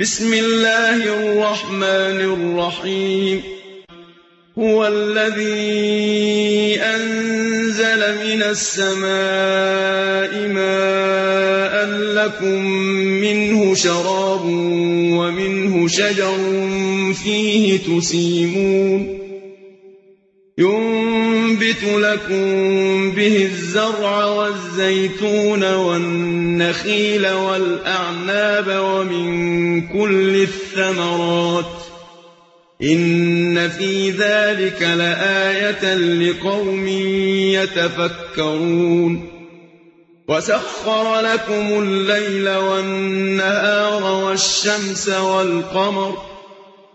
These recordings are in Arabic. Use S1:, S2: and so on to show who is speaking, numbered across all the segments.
S1: بسم الله الرحمن الرحيم. هو الذي أنزل من السماء ماء لكم منه شراب ومنه شجر فيه تسيمون. ينبت لكم به الزرع والزيتون والنخيل والأعناب ومن كل الثمرات. إن في ذلك لآية لقوم يتفكرون. وسخر لكم الليل والنهار والشمس والقمر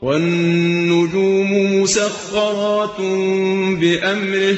S1: والنجوم مسخرات بأمره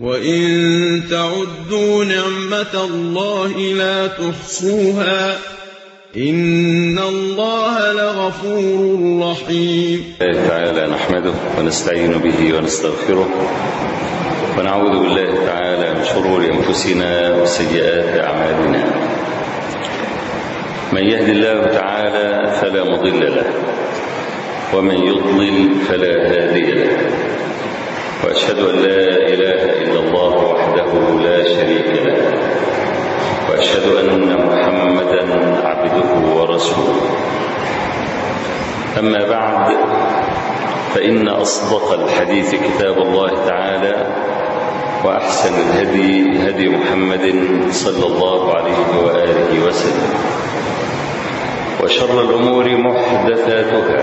S1: وإن تعدوا نعمة الله لا تحصوها إن الله لغفور رحيم.
S2: تعالى نحمده ونستعين به ونستغفره ونعوذ بالله تعالى من شرور أنفسنا وسيئات أعمالنا. من يهد الله تعالى فلا مضل له ومن يضلل فلا هادي له. وأشهد أن لا إله إلا الله وحده لا شريك له. وأشهد أن محمدا عبده ورسوله. أما بعد فإن أصدق الحديث كتاب الله تعالى وأحسن الهدي هدي محمد صلى الله عليه وآله وسلم. وشر الأمور محدثاتها.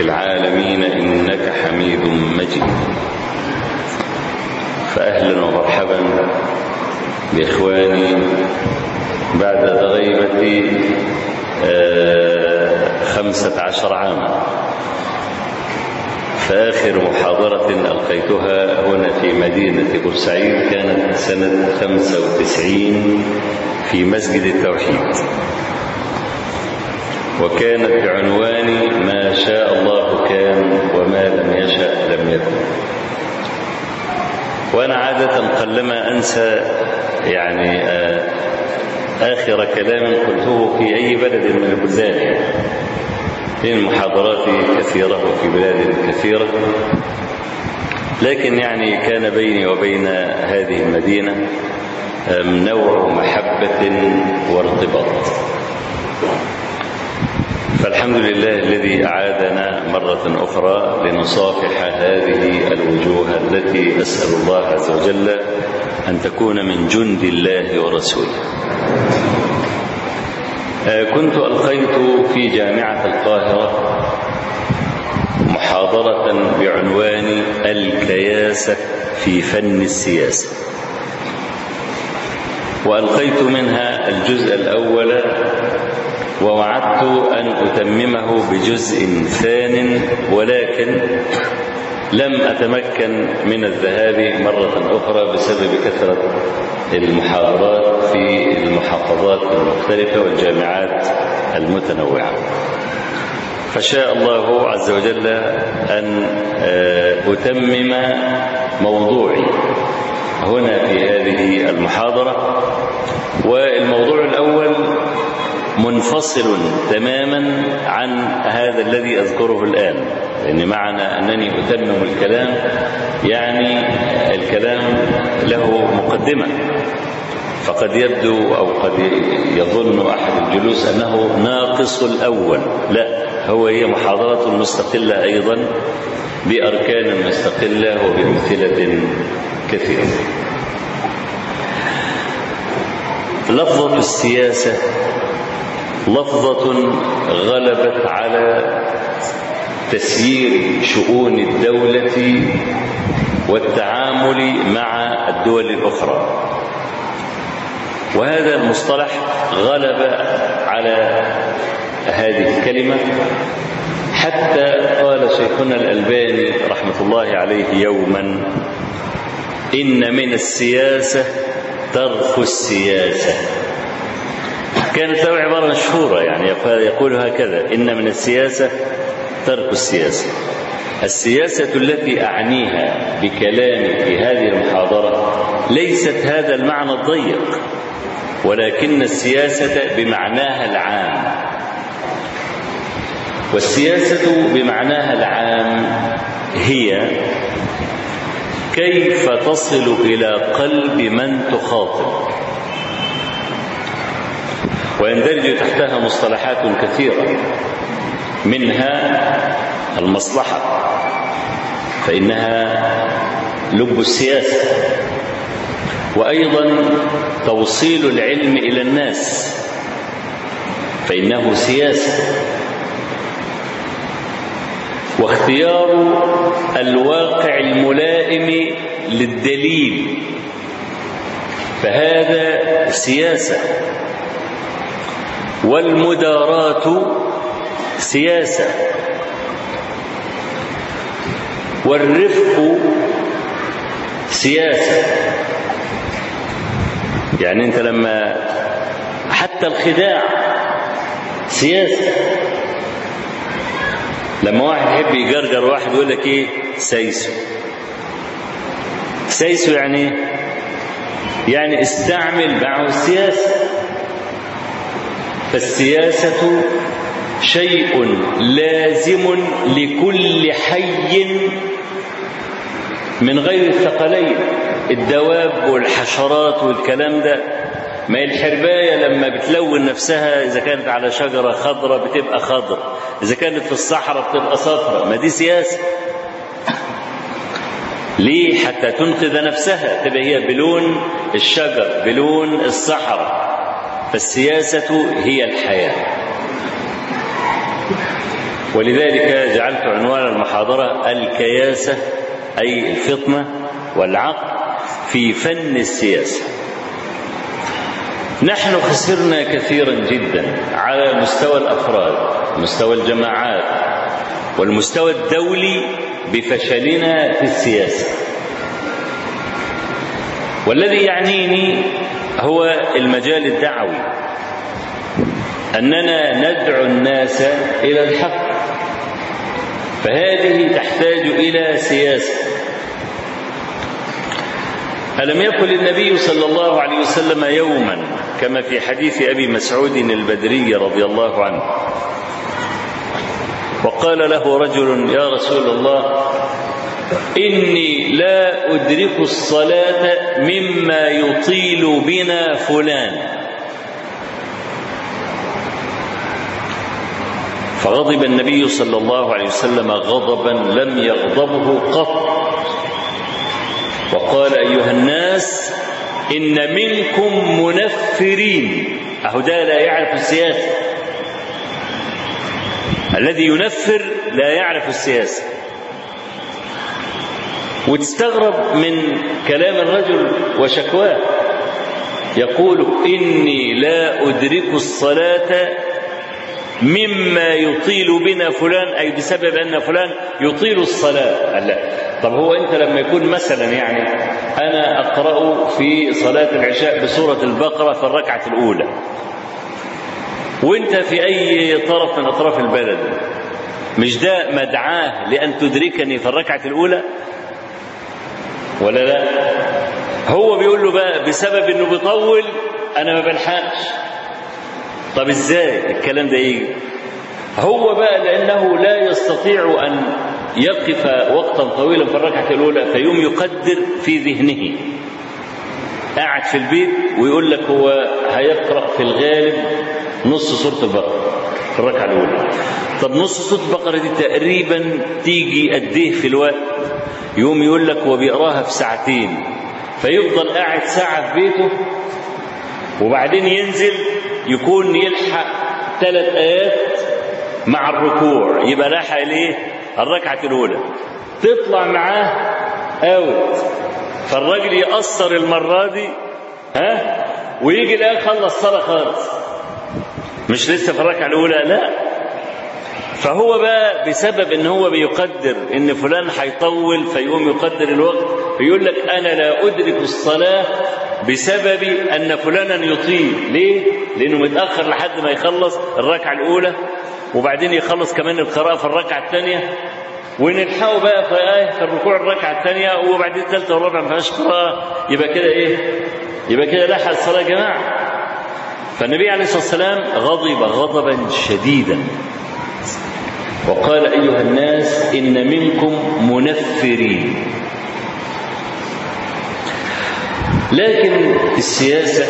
S2: العالمين إنك حميد مجيد. فأهلا ومرحبا بإخواني بعد غيبة خمسة عشر عاما. فآخر محاضرة ألقيتها هنا في مدينة بورسعيد كانت سنة 95 في مسجد التوحيد. وكانت بعنوان ما شاء الله كان وما لم يشاء لم يكن. وأنا عادة قلما أنسى يعني آخر كلام قلته في أي بلد من البلدان. لأن محاضراتي كثيرة وفي بلاد كثيرة. لكن يعني كان بيني وبين هذه المدينة نوع محبة وارتباط. فالحمد لله الذي أعادنا مرة أخرى لنصافح هذه الوجوه التي أسأل الله عز وجل أن تكون من جند الله ورسوله. كنت ألقيت في جامعة القاهرة محاضرة بعنوان الكياسة في فن السياسة. وألقيت منها الجزء الأول ووعدت أن أتممه بجزء ثان ولكن لم أتمكن من الذهاب مرة أخرى بسبب كثرة المحاضرات في المحافظات المختلفة والجامعات المتنوعة. فشاء الله عز وجل أن أتمم موضوعي هنا في هذه المحاضرة. والموضوع الأول منفصل تماما عن هذا الذي أذكره الآن. لأن معنى أنني أتمم الكلام يعني الكلام له مقدمة. فقد يبدو أو قد يظن أحد الجلوس أنه ناقص الأول. لا هو هي محاضرة مستقلة أيضا بأركان مستقلة وبأمثلة كثيرة. لفظة السياسة لفظة غلبت على تسيير شؤون الدولة والتعامل مع الدول الأخرى. وهذا المصطلح غلب على هذه الكلمة. حتى قال شيخنا الألباني رحمة الله عليه يوما إن من السياسة ترك السياسة. كانت له عبارة مشهورة يعني يقول هكذا إن من السياسة ترك السياسة. السياسة التي أعنيها بكلامي في هذه المحاضرة ليست هذا المعنى الضيق ولكن السياسة بمعناها العام. والسياسة بمعناها العام هي كيف تصل إلى قلب من تخاطب. ويندرج تحتها مصطلحات كثيرة منها المصلحة فإنها لب السياسة وأيضا توصيل العلم إلى الناس فإنه سياسة. واختيار الواقع الملائم للدليل فهذا سياسة. والمداراة سياسة. والرفق سياسة. يعني انت لما حتى الخداع سياسة. لما واحد يحب يجرجر واحد يقول لك إيه؟ سيسو. سيسو يعني يعني استعمل معه السياسة فالسياسة شيء لازم لكل حي من غير الثقلين. الدواب والحشرات والكلام ده ما هي الحرباية لما بتلون نفسها إذا كانت على شجرة خضرة بتبقى خضر إذا كانت في الصحراء بتبقى صفرة. ما دي سياسة. ليه؟ حتى تنقذ نفسها. تبقى هي بلون الشجر بلون الصحراء. فالسياسة هي الحياة. ولذلك جعلت عنوان المحاضرة الكياسة أي الفطنة والعقل في فن السياسة. نحن خسرنا كثيرا جدا على مستوى الأفراد مستوى الجماعات والمستوى الدولي بفشلنا في السياسة. والذي يعنيني هو المجال الدعوي. أننا ندعو الناس إلى الحق. فهذه تحتاج إلى سياسة. ألم يقل النبي صلى الله عليه وسلم يوما كما في حديث أبي مسعود البدري رضي الله عنه. وقال له رجل يا رسول الله إني لا أدرك الصلاة مما يطيل بنا فلان. فغضب النبي صلى الله عليه وسلم غضبا لم يغضبه قط. وقال أيها الناس إن منكم منفرين. أهو لا يعرف السياسة. الذي ينفر لا يعرف السياسة. وتستغرب من كلام الرجل وشكواه. يقول إني لا أدرك الصلاة مما يطيل بنا فلان. أي بسبب أن فلان يطيل الصلاة. لا. طب هو أنت لما يكون مثلا يعني أنا أقرأ في صلاة العشاء بسورة البقرة في الركعة الأولى. وأنت في أي طرف من أطراف البلد مش ده مدعاه لأن تدركني في الركعة الأولى؟ ولا لا؟ هو بيقول له بقى بسبب إنه بيطول أنا ما بلحقش. طب إزاي الكلام ده يجي؟ هو بقى لأنه لا يستطيع أن يقف وقتا طويلا في الركعة الأولى فيوم يقدر في ذهنه. قاعد في البيت ويقول لك هو هيقرأ في الغالب نص سورة البقرة في الركعة الأولى. طب نص سورة البقرة دي تقريبا تيجي قد إيه في الوقت؟ يوم يقول لك هو بيقراها في ساعتين فيفضل قاعد ساعة في بيته وبعدين ينزل يكون يلحق ثلاث آيات مع الركوع يبقى لحق الايه؟ الركعة الأولى. تطلع معاه أوت فالراجل يقصر المرة دي ها؟ ويجي الآن خلص صلاة خالص. مش لسه في الركعة الأولى؟ لا. فهو بقى بسبب إن هو بيقدر إن فلان هيطول فيقوم يقدر الوقت فيقول لك أنا لا أدرك الصلاة بسبب أن فلانا يطيل. ليه؟ لأنه متأخر لحد ما يخلص الركعة الأولى وبعدين يخلص كمان القراءة في الركعة الثانية. ونلحقه بقى في آية في الركوع الركعة الثانية وبعدين الثالثة والرابعة ما فيهاش قراءة. يبقى كده إيه؟ يبقى كده لحق الصلاة يا جماعة. فالنبي عليه الصلاة والسلام غضب غضبا شديدا. وقال أيها الناس إن منكم منفرين. لكن السياسة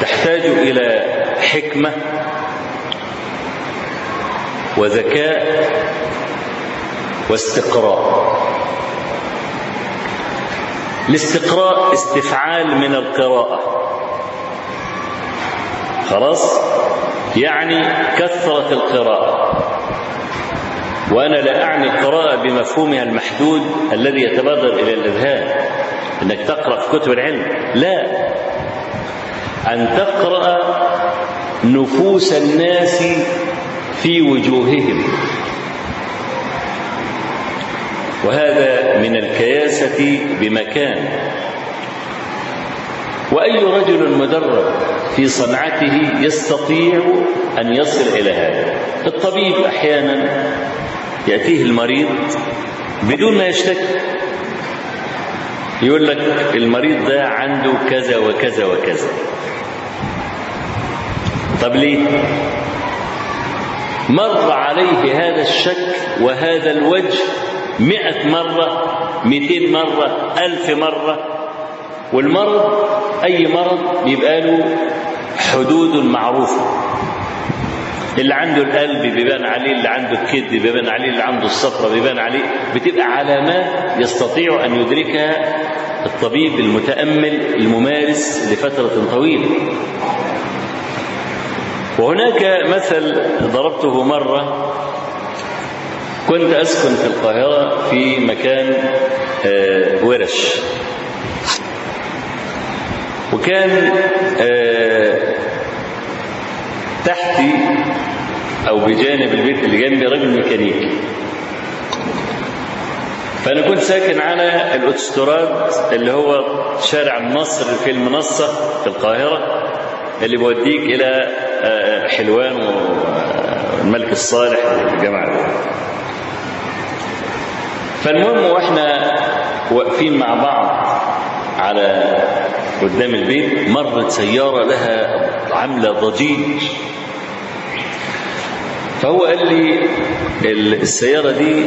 S2: تحتاج إلى حكمة وذكاء واستقراء. الاستقراء استفعال من القراءة. خلاص؟ يعني كثرة القراءة. وأنا لا أعني القراءة بمفهومها المحدود الذي يتبادر إلى الأذهان أنك تقرأ في كتب العلم. لا. أن تقرأ نفوس الناس في وجوههم. وهذا من الكياسة بمكان. وأي رجل مدرب في صنعته يستطيع أن يصل إلى هذا؟ الطبيب أحيانا يأتيه المريض بدون ما يشتكي. يقول لك المريض ده عنده كذا وكذا وكذا. طب ليه؟ مر عليه هذا الشك وهذا الوجه مئة مرة مئتين مرة ألف مرة والمرض أي مرض بيبقى له حدود معروفة. اللي عنده القلب بيبان عليه اللي عنده الكد بيبان عليه اللي عنده الصفرة بيبان عليه. بتبقى علامات يستطيع أن يدركها الطبيب المتأمل الممارس لفترة طويلة. وهناك مثل ضربته مرة. كنت أسكن في القاهرة في مكان ورش. وكان تحتي أو بجانب البيت اللي جنبي راجل ميكانيكي. فأنا كنت ساكن على الاوتوستراد اللي هو شارع النصر في المنصة في القاهرة اللي بيوديك إلى حلوان والملك الصالح والجماعة فالمهم وإحنا واقفين مع بعض على قدام البيت مرت سيارة لها عاملة ضجيج. فهو قال لي السيارة دي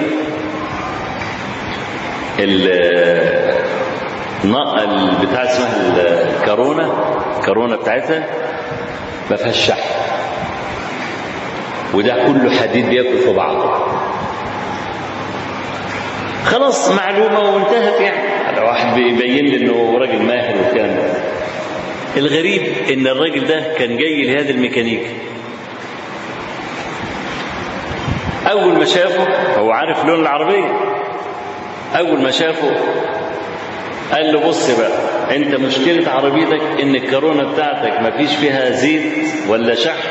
S2: البتاع اسمها الكارونا الكارونا بتاعتها ما فيهاش شحن. وده كله حديد بياكل في بعضه. خلاص معلومة وانتهت يعني. واحد بيبين لي إنه راجل ماهر ده الغريب إن الراجل ده كان جاي لهذا الميكانيكي أول ما شافه هو عارف لون العربية. أول ما شافه قال له بص بقى أنت مشكلة عربيتك إن الكورونا بتاعتك ما فيش فيها زيت ولا شحم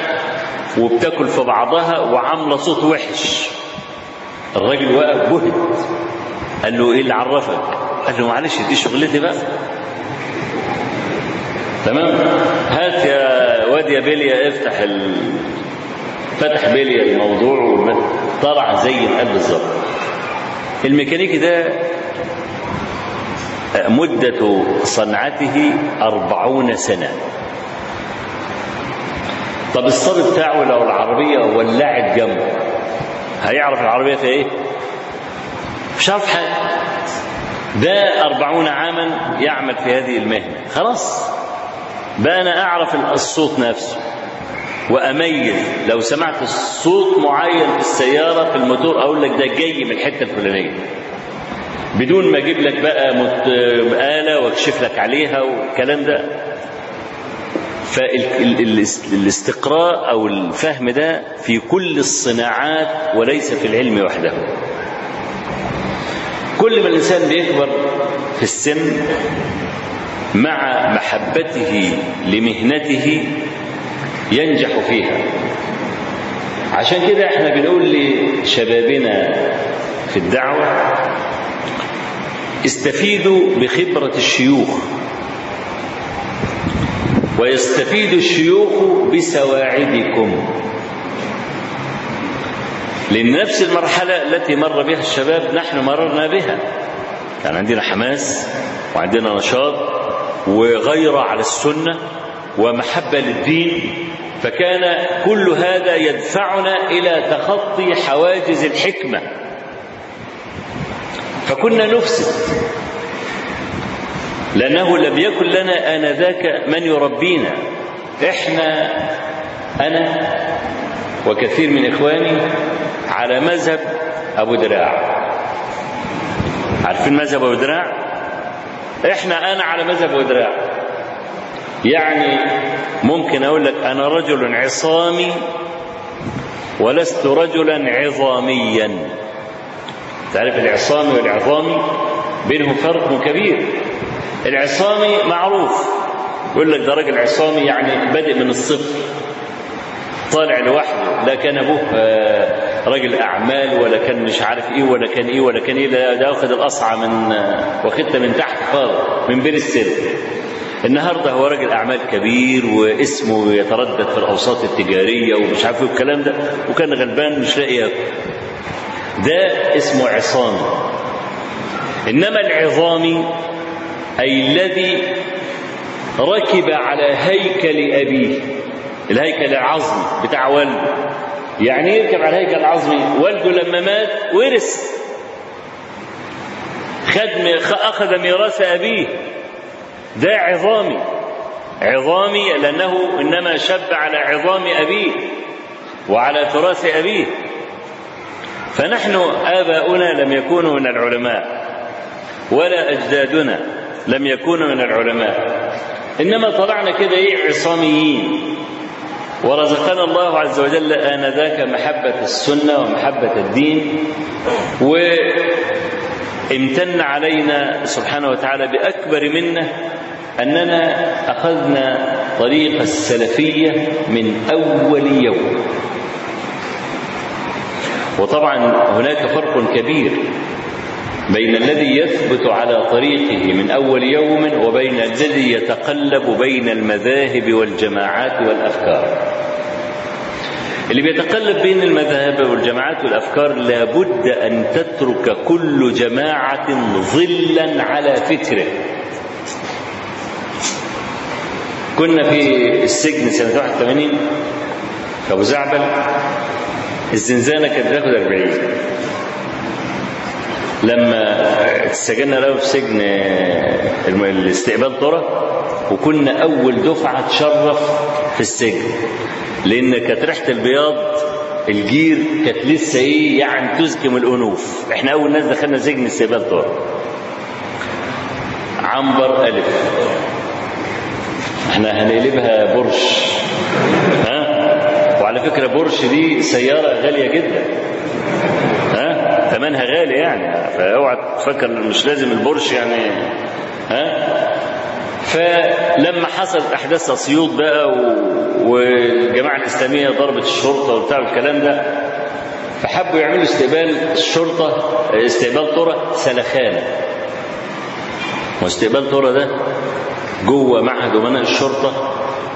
S2: وبتاكل في بعضها وعاملة صوت وحش. الراجل واقف بهت. قال له إيه اللي عرفك؟ قال له معلش دي شغلتي بقى. تمام؟ هات يا واد يا بليا افتح ال... فتح بليا الموضوع طلع زي القلب بالظبط. الميكانيكي ده مدة صنعته أربعون سنة. طب الصبي بتاعه لو العربية ولعت جنبه هيعرف العربية في إيه؟ مش عارف حاجة. ده أربعون عاما يعمل في هذه المهنة. خلاص. بقى أنا أعرف الصوت نفسه وأميز. لو سمعت صوت معين في السيارة في الموتور أقول لك ده جاي من الحتة الفلانية. بدون ما أجيب لك بقى مت... آلة وأكشف لك عليها والكلام ده. فالاستقراء أو الفهم ده في كل الصناعات وليس في العلم وحده. كل ما الإنسان بيكبر في السن مع محبته لمهنته ينجح فيها. عشان كده إحنا بنقول لشبابنا في الدعوة استفيدوا بخبرة الشيوخ. ويستفيد الشيوخ بسواعدكم. لأن نفس المرحلة التي مر بها الشباب نحن مررنا بها. كان عندنا حماس وعندنا نشاط وغيرة على السنة ومحبة للدين فكان كل هذا يدفعنا إلى تخطي حواجز الحكمة. فكنا نفسد. لأنه لم يكن لنا آنذاك من يربينا. إحنا أنا وكثير من إخواني على مذهب أبو دراع. عارفين مذهب أبو دراع؟ إحنا أنا على مذهب أبو دراع. يعني ممكن أقول لك أنا رجل عصامي ولست رجلا عظاميا. تعرف العصامي والعظامي بينهم فرق كبير. العصامي معروف. يقول لك ده راجل عصامي يعني بادئ من الصفر. طالع لوحده لا كان أبوه راجل أعمال ولا كان مش عارف إيه ولا كان إيه ولا كان إيه ده واخد الاصعى من واخدها من تحت خالص من بين السن النهارده هو راجل أعمال كبير واسمه يتردد في الأوساط التجارية ومش عارف الكلام ده وكان غلبان مش لاقي ياكل. ده اسمه عصامي إنما العظامي أي الذي ركب على هيكل أبيه. الهيكل العظمي بتاع والده. يعني يركب على الهيكل العظمي؟ والده لما مات ورث. خد أخذ ميراث أبيه. ده عظامي. عظامي لأنه إنما شب على عظام أبيه وعلى تراث أبيه. فنحن آباؤنا لم يكونوا من العلماء ولا أجدادنا لم يكونوا من العلماء. إنما طلعنا كده إيه؟ عصاميين. ورزقنا الله عز وجل آنذاك محبة السنة ومحبة الدين وامتن علينا سبحانه وتعالى بأكبر منة أننا أخذنا طريق السلفية من أول يوم. وطبعا هناك فرق كبير بين الذي يثبت على طريقه من أول يوم وبين الذي يتقلب بين المذاهب والجماعات والأفكار. اللي بيتقلب بين المذاهب والجماعات والأفكار لابد أن تترك كل جماعة ظلا على فكره. كنا في السجن سنة 81 في أبو زعبل الزنزانة كانت بتاخد 40 لما اتسجلنا له في سجن الاستقبال طرة وكنا أول دفعة تشرف في السجن. لأن كانت ريحة البياض الجير كانت لسه إيه يعني تزكم الأنوف. إحنا أول ناس دخلنا سجن استقبال طرة. عنبر ألف. إحنا هنقلبها برش. ها؟ وعلى فكرة برش دي سيارة غالية جدا. ثمنها غالي يعني. فاوعى تفكر مش لازم البورش يعني. ها؟ فلما حصلت أحداث اسيوط بقى والجماعة الإسلامية ضربت الشرطة وبتاع الكلام ده فحبوا يعملوا استقبال الشرطة استقبال طرق سلخانه واستقبال طرق ده جوه معهد أمناء الشرطة.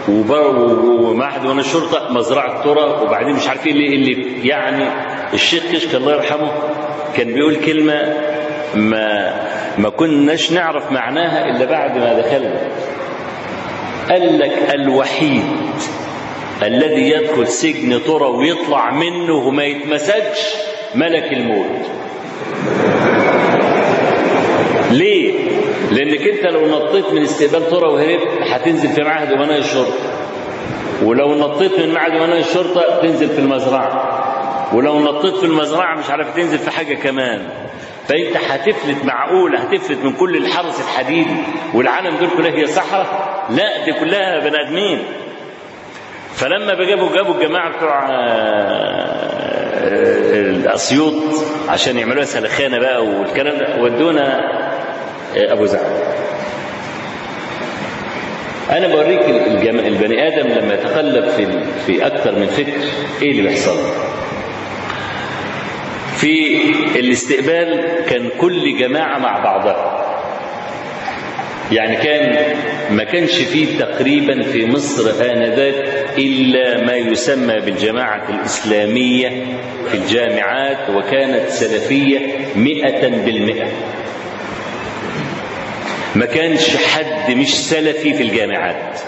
S2: ومعهد الشرطة مزرعة طرق وبعدين مش عارف إيه اللي, يعني الشيخ كشك الله يرحمه كان بيقول كلمة ما ما كناش نعرف معناها إلا بعد ما دخلنا. قال لك الوحيد الذي يدخل سجن طرى ويطلع منه وما يتمسكش ملك الموت. ليه؟ لانك أنت لو نطيت من استقبال طرى وهربت هتنزل في معهد امناء الشرطة. ولو نطيت من معهد امناء الشرطة تنزل في المزرعة. ولو نطيت في المزرعة مش عارف تنزل في حاجة كمان. فأنت هتفلت معقولة هتفلت من كل الحرس الحديد والعالم دول كلها هي صحراء؟ لا دي كلها بني آدمين. فلما جابوا جابوا الجماعة بتوع الأسيوط عشان يعملوها سلخانة بقى والكلام ده ودونا أبو زعل أنا بوريك البني آدم لما يتقلب في في أكثر من فكر إيه اللي بيحصل؟ في الاستقبال كان كل جماعة مع بعضها. يعني كان ما كانش فيه تقريبا في مصر آنذاك إلا ما يسمى بالجماعة الإسلامية في الجامعات وكانت سلفية مئة بالمئة. ما كانش حد مش سلفي في الجامعات.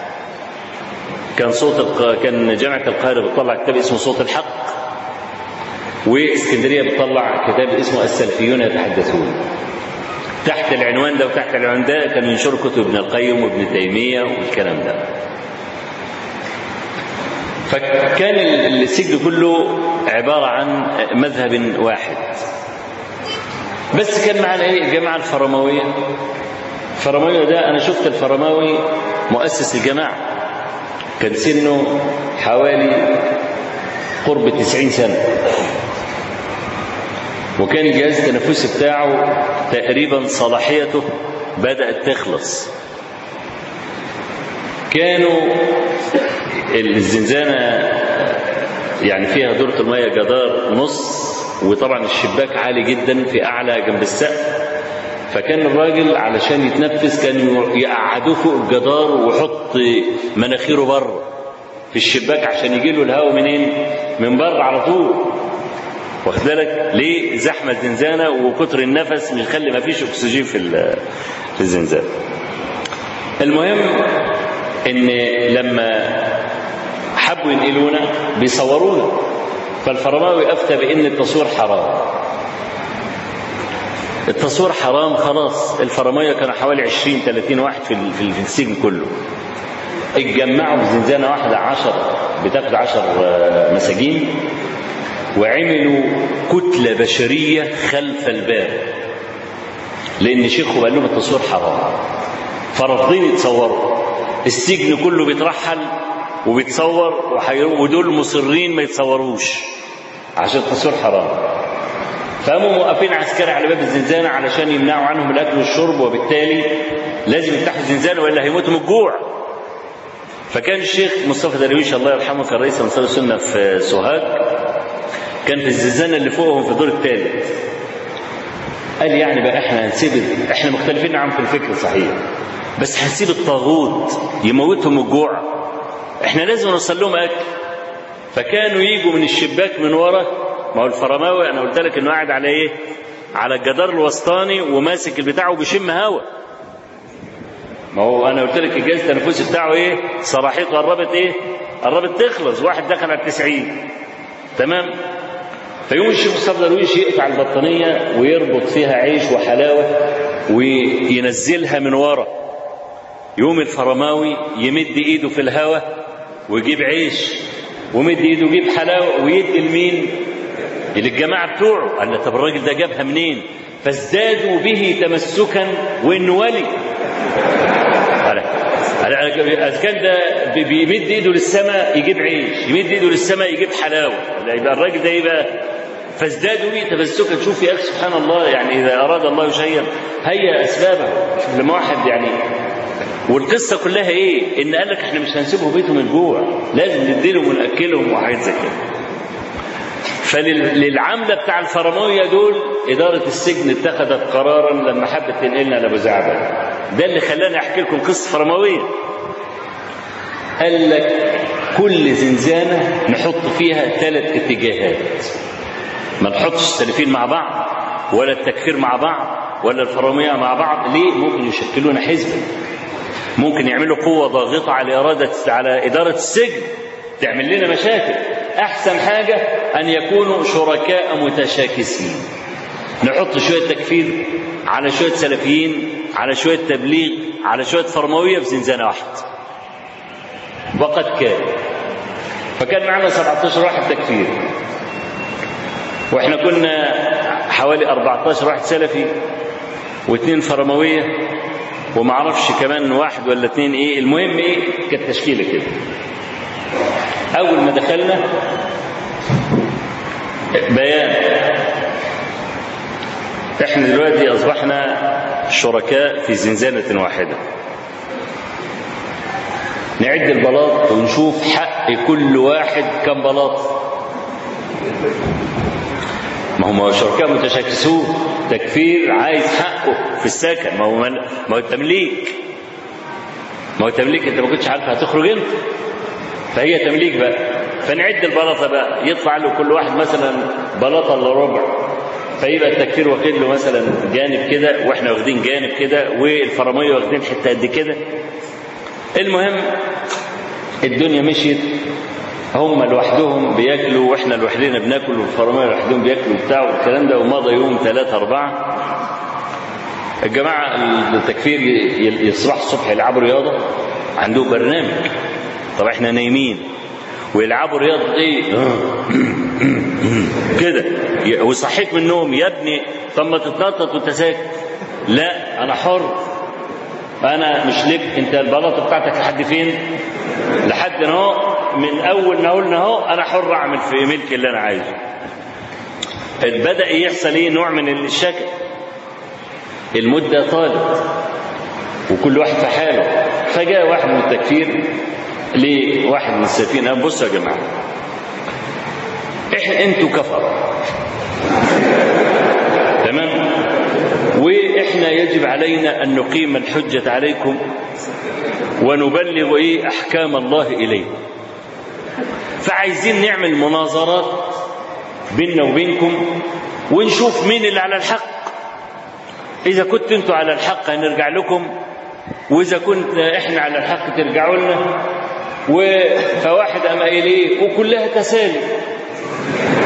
S2: كان صوت الق... كان جامعة القاهرة بتطلع كتاب اسمه صوت الحق واسكندرية بتطلع كتاب اسمه السلفيون يتحدثون. تحت العنوان ده وتحت العنوان ده كانوا ينشروا كتب ابن القيم وابن تيمية والكلام ده. فكان السجن كله عبارة عن مذهب واحد. بس كان معنا إيه؟ الجماعه الفرماويه الفرماويه ده أنا شفت الفرماوي مؤسس الجماعة كان سنه حوالي قرب 90 سنة. وكان الجهاز التنفسي بتاعه تقريبا صلاحيته بدأت تخلص. كانوا الزنزانة يعني فيها دورة المية جدار نص وطبعا الشباك عالي جدا في أعلى جنب السقف. فكان الراجل علشان يتنفس كان يقعدوه فوق الجدار ويحط مناخيره بره في الشباك عشان يجي له الهواء منين؟ من بره على طول. واخد بالك؟ ليه؟ زحمة الزنزانة وكتر النفس مش يخلي ما فيش أكسجين في في الزنزانة. المهم إن لما حبوا ينقلونا بيصورونا. فالفرماوي أفتى بإن التصوير حرام. التصوير حرام خلاص. الفرماية كانوا حوالي 20 30 واحد في السجن كله. اتجمعوا في زنزانة واحدة 10 بتاخد 10 مساجين وعملوا كتلة بشرية خلف الباب. لأن شيخه قال لهم التصوير حرام. فرافضين يتصوروا. السجن كله بيترحل وبيتصور ودول مصرين ما يتصوروش. عشان التصوير حرام. فقاموا موقفين عسكري على باب الزنزانة علشان يمنعوا عنهم الأكل والشرب وبالتالي لازم يفتحوا الزنزانة وإلا هيموتوا من الجوع. فكان الشيخ مصطفى درويش الله يرحمه كان رئيس أنصار السنة في سوهاج كان في الزنزانة اللي فوقهم في الدور الثالث قال يعني بقى إحنا هنسيب إحنا مختلفين عنهم في الفكر صحيح. بس هنسيب الطاغوت يموتهم الجوع. إحنا لازم نوصل لهم أكل. فكانوا يجوا من الشباك من ورا ما هو الفرماوي أنا قلت لك إنه قاعد على إيه؟ على الجدار الوسطاني وماسك البتاع وبيشم هوا. ما هو أنا قلت لك الجهاز التنفسي بتاعه إيه؟ صلاحيته قربت إيه؟ قربت تخلص واحد دخل على التسعين. تمام؟ فيقوم الشيخ مصطفى درويش يقطع البطانية ويربط فيها عيش وحلاوة وينزلها من ورا. يقوم الفرماوي يمد إيده في الهواء ويجيب عيش ومد إيده ويجيب حلاوة ويدي لمين؟ للجماعة بتوعه قال طب الراجل ده جابها منين؟ فازدادوا به تمسكا وانه ولي إذا كان ده بيمد إيده للسماء يجيب عيش يمد إيده للسماء يجيب حلاوة يبقى الراجل ده يبقى فازدادوا به تمسكا شوف يا أخي سبحان الله يعني إذا أراد الله شيئا هيا أسبابه شوف لما واحد يعني والقصة كلها إيه؟ إن قال لك إحنا مش هنسيبهم بيتهم الجوع، لازم نديلهم وناكلهم وحاجات زي كده. فللعمله بتاع الفرمويه دول إدارة السجن اتخذت قرارا لما حبت تنقلنا لابو زعبل. ده اللي خلاني أحكي لكم قصة فرمويه. قال لك كل زنزانة نحط فيها ثلاث اتجاهات. ما نحطش السلفيين مع بعض ولا التكفير مع بعض ولا الفرامية مع بعض ليه؟ ممكن يشكلون حزبا ممكن يعملوا قوة ضاغطة على إرادة على إدارة السجن تعمل لنا مشاكل أحسن حاجة أن يكونوا شركاء متشاكسين. نحط شوية تكفير على شوية سلفيين على شوية تبليغ على شوية فرموية في زنزانة واحدة وقد كان. فكان معنا 17 واحد تكفير. وإحنا كنا حوالي 14 واحد سلفي واثنين فرموية وما أعرفش كمان واحد ولا اثنين إيه. المهم إيه؟ كانت تشكيلة كده. أول ما دخلنا بيان. إحنا دلوقتي أصبحنا شركاء في زنزانة واحدة. نعد البلاط ونشوف حق كل واحد كم بلاط. ما هم شركاء متشاكسون. تكفير عايز حقه في السكن. ما هو. ما هو تمليك ما هو تمليك انت ما كنتش عارف هتخرج انت فهي تمليك بقى. فنعد البلاطة بقى. يطلع له كل واحد مثلا بلاطة إلا ربع. فيبقى التكفير واخد له مثلا جانب كده وإحنا واخدين جانب كده والفراميه واخدين حتة قد كده. المهم الدنيا مشيت. هم لوحدهم بياكلوا وإحنا لوحدنا بناكل والفراميه لوحدهم بياكلوا وبتاع والكلام ده ومضى يوم ثلاثة أربعة. الجماعة التكفير يصبحوا الصبح يلعبوا رياضة. عندهم برنامج. طب إحنا نايمين. ويلعبوا رياضة إيه؟ كده. ويصحيك من النوم يا ابني طب ما تتنطط وانت ساكت. لا أنا حر. أنا مش لك انت البلاطة بتاعتك لحد فين؟ لحد اهو. من اول ما قلنا اهو أنا حر اعمل في ملكي اللي أنا عايزه. بدأ يحصل إيه؟ نوع من الشكل. المدة طالت وكل واحد في حاله. فجاء واحد من التكفير. لواحد من السفينه بصوا يا جماعة. إحنا أنتوا كفر تمام؟ وإحنا يجب علينا أن نقيم الحجة عليكم ونبلغ إيه أحكام الله إليكم. فعايزين نعمل مناظرات بيننا وبينكم ونشوف مين اللي على الحق. إذا كنت أنتوا على الحق هنرجع لكم وإذا كنت إحنا على الحق ترجعوا لنا. فواحد قام قايل إيه وكلها تسالي.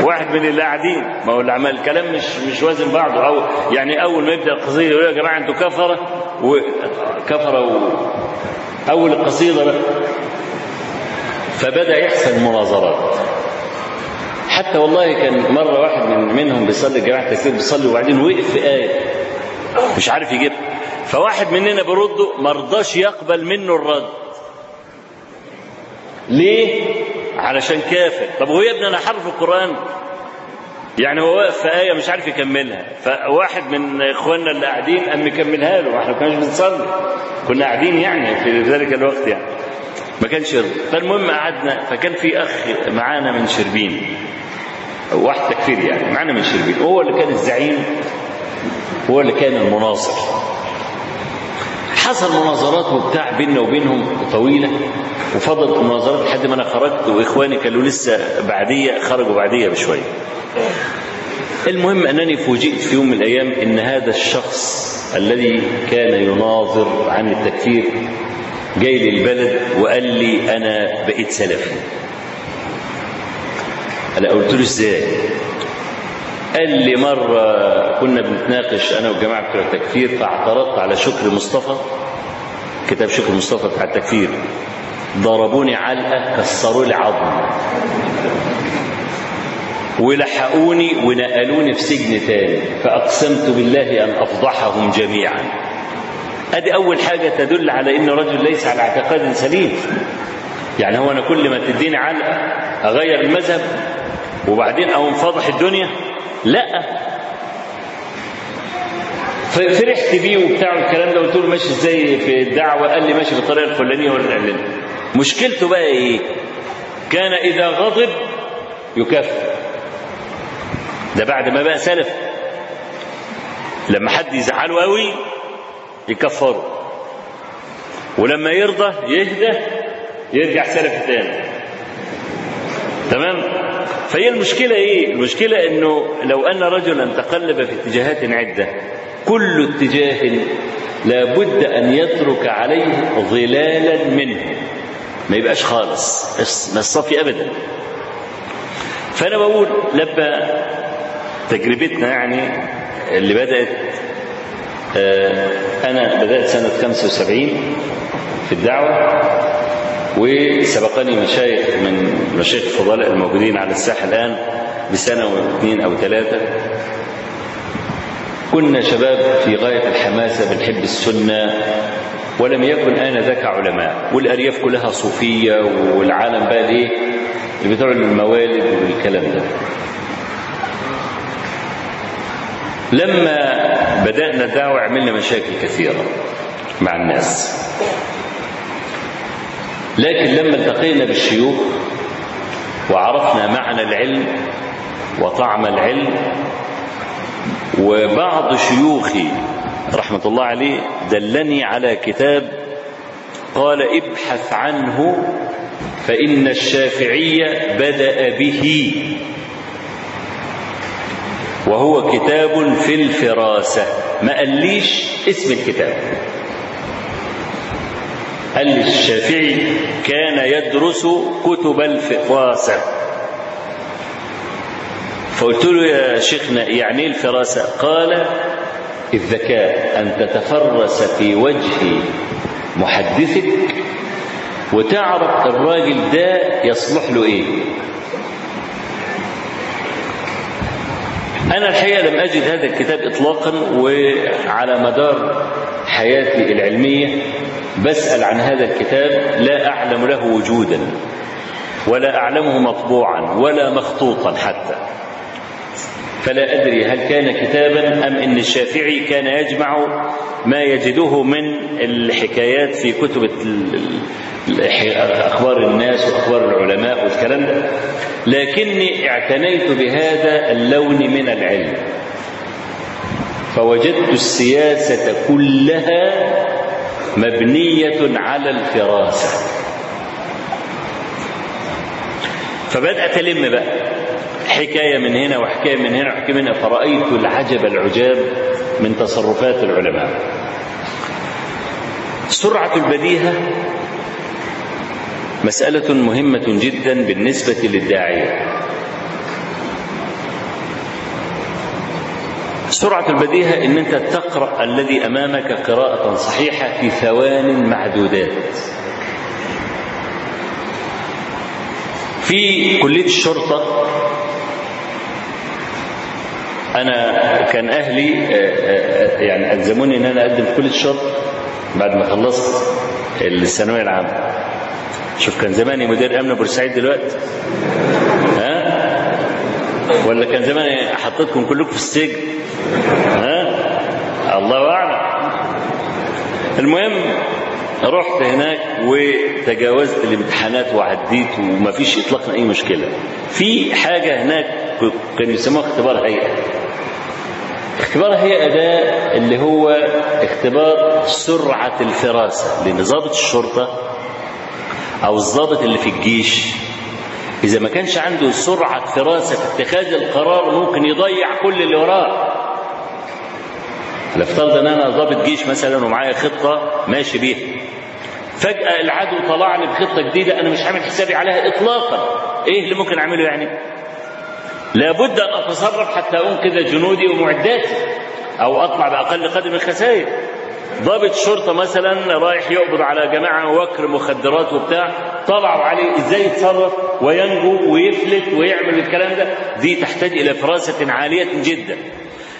S2: واحد من اللي قاعدين. ما هو اللي عمل الكلام مش مش وازن بعضه. أو يعني أول ما يبدأ القصيدة يقول يا جماعة أنتوا كفره وكفره و... أول القصيده بقى. فبدأ يحصل مناظرات. حتى والله كان مرة واحد من منهم بيصلي جماعة التكبير بيصلي وبعدين وقف آية. مش عارف يجيبها فواحد مننا برده ما رضاش يقبل منه الرد. ليه؟ علشان كافر. طب هو يا ابني أنا حرف القرآن. يعني هو واقف في آية مش عارف يكملها. فواحد من إخواننا اللي قاعدين قام مكملها له. إحنا ما كناش بنصلي. كنا قاعدين يعني في ذلك الوقت يعني. ما كانش يرضى. فالمهم قعدنا. فكان في أخ معانا من شربين. واحد تكفير يعني. معانا من شربين. هو اللي كان الزعيم. هو اللي كان المناصر. حصل مناظرات وبتاع بيننا وبينهم طويله وفضلت المناظرات لحد ما أنا خرجت وإخواني كانوا لسه بعدية خرجوا بعدية بشوية. المهم أنني فوجئت في يوم من الأيام إن هذا الشخص الذي كان يناظر عن التكفير جاي لي البلد وقال لي أنا بقيت سلفي. أنا قلت له إزاي؟ قال لي مرة كنا بنتناقش أنا والجماعة بتوع التكفير فاعترضت على شكر مصطفى كتاب شكر مصطفى بتاع التكفير. ضربوني علقة كسروا لي عظم. ولحقوني ونقلوني في سجن تاني. فأقسمت بالله أن أفضحهم جميعا. أدي أول حاجة تدل على أن الرجل ليس على اعتقاد سليم. يعني هو أنا كل ما تديني علقة أغير المذهب وبعدين أقوم فاضح الدنيا. لا. ففرحت بيه وبتاع الكلام ده قلت له ماشي إزاي في الدعوة؟ قال لي ماشي بالطريقة الفلانية والعلانيه مشكلته بقى إيه؟ كان إذا غضب يكفر ده بعد ما بقى سلف. لما حد يزعله قوي يكفره. ولما يرضى يهدى يرجع سلف تاني. تمام؟ فهي المشكلة إيه؟ المشكلة إنه لو أن رجلا تقلب في اتجاهات عدة كل اتجاه لابد أن يترك عليه ظلالا منه. ما يبقاش خالص ما الصافي ابدا. فأنا بقول لما تجربتنا يعني اللي بدأت أنا بدأت سنة 75 في الدعوة. وسبقني مشايخ من مشايخ الفضلاء الموجودين على الساحة الآن بسنة واثنين أو ثلاثة. كنا شباب في غاية الحماسة بنحب السنة ولم يكن آنذاك علماء والأرياف كلها صوفية والعالم بقى إيه اللي بتوع الموالد والكلام ده. لما بدأنا الدعوة عملنا مشاكل كثيرة مع الناس. لكن لما التقينا بالشيوخ وعرفنا معنى العلم وطعم العلم وبعض شيوخي رحمة الله عليه دلني على كتاب قال ابحث عنه فإن الشافعية بدأ به. وهو كتاب في الفراسة ما قاليش اسم الكتاب. قال لي الشافعي كان يدرس كتب الفراسة فقلت له يا شيخنا يعني إيه الفراسة قال الذكاء أن تتفرس في وجه محدثك وتعرف الراجل ده يصلح له إيه. أنا الحقيقة لم أجد هذا الكتاب إطلاقا وعلى مدار حياتي العلمية بسأل عن هذا الكتاب لا أعلم له وجودا ولا أعلمه مطبوعا ولا مخطوطا حتى. فلا أدري هل كان كتابا أم إن الشافعي كان يجمع ما يجده من الحكايات في كتب أخبار الناس وأخبار العلماء والكلام ده. لكني اعتنيت بهذا اللون من العلم. فوجدت السياسة كلها مبنية على الفراسة. فبدأت ألم بقى. حكاية من هنا وحكاية من هنا وحكاية من هنا. فرأيت العجب العجاب من تصرفات العلماء. سرعة البديهة مسألة مهمة جدا بالنسبة للداعية. سرعة البديهة إن أنت تقرأ الذي أمامك قراءة صحيحة في ثوان معدودات. في كلية الشرطة أنا كان أهلي يعني ألزموني إن أنا أقدم في كلية الشرطة بعد ما خلصت الثانوية العامة. شوف كان زماني مدير أمن بورسعيد دلوقتي. ها؟ ولا كان زماني حطيتكم كلكم في السجن؟ ها؟ الله أعلم. المهم رحت هناك وتجاوزت الامتحانات وعديت وما فيش اطلاقا أي مشكلة. في حاجة هناك كانوا يسموها اختبار هيئة. اختبار هيئة ده اللي هو اختبار سرعة الفراسة لأن ضابط الشرطة أو الضابط اللي في الجيش. إذا ما كانش عنده سرعة فراسه في اتخاذ القرار ممكن يضيع كل اللي وراه. نفترض إن أنا ضابط جيش مثلا ومعايا خطة ماشي بيها. فجأة العدو طلع لي بخطة جديدة أنا مش عامل حسابي عليها اطلاقا. إيه اللي ممكن أعمله يعني؟ لابد أن أتصرف حتى أنقذ جنودي ومعداتي أو أطلع بأقل قدر من الخسائر. ضابط شرطة مثلا رايح يقبض على جماعة وكر مخدرات وبتاع طلعوا عليه إزاي يتصرف وينجو ويفلت ويعمل الكلام ده؟ دي تحتاج إلى فراسة عالية جدا.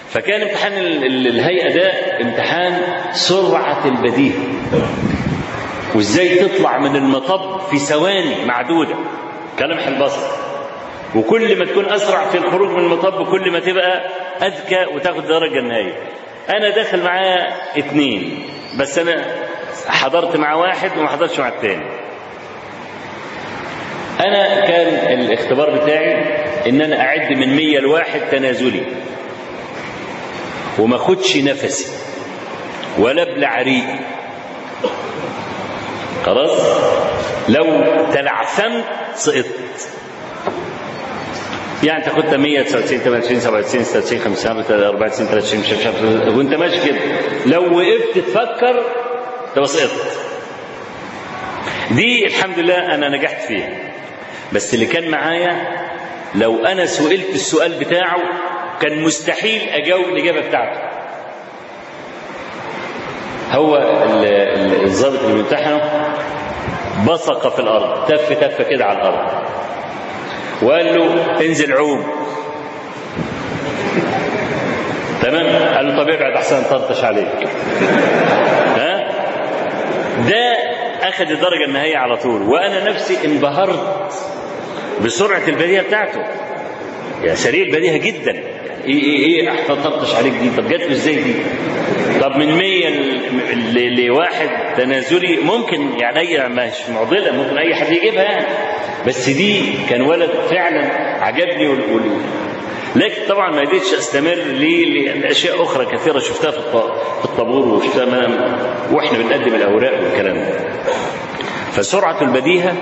S2: فكان امتحان الهيئة ده امتحان سرعة البديهة. وإزاي تطلع من المطب في ثواني معدودة؟ كلمح البصر وكل ما تكون أسرع في الخروج من المطب كل ما تبقى أذكى وتاخد درجة النهائية. أنا داخل معاه اتنين بس أنا حضرت مع واحد وما حضرتش مع التاني. أنا كان الاختبار بتاعي إن أنا أعد من مية لواحد تنازلي وما اخدش نفسي ولا ابلع ريقي. خلاص؟ لو تلعثمت سقطت. يعني أنت كنت 199 28 97 96 95 94 23 مش عارف وأنت ماشي كده. لو وقفت تفكر تبقى سقطت دي الحمد لله أنا نجحت فيها. بس اللي كان معايا لو أنا سئلت السؤال بتاعه كان مستحيل أجاوب الإجابة بتاعته. هو الضابط اللي بيمتحنه بصق في الأرض تف تف كده على الأرض. وقال له انزل عوم تمام؟ قال له طب ابعد احسن طرطش عليك. ها؟ ده أخذ الدرجه النهائية على طول. وأنا نفسي انبهرت بسرعة البديهة بتاعته. يا سريع البديهة جدا. إيه إيه إيه احسن طرطش عليك دي؟ طب جات له إزاي دي؟ طب من 100 لواحد تنازلي ممكن يعني أي مش معضلة ممكن أي حد يجيبها يعني. بس دي كان ولد فعلا عجبني وال... لكن طبعا ما قدرتش أستمر ليه؟ لاشياء أخرى كثيرة شفتها في الطابور وشفتها وإحنا بنقدم الأوراق والكلام ده. فسرعة البديهة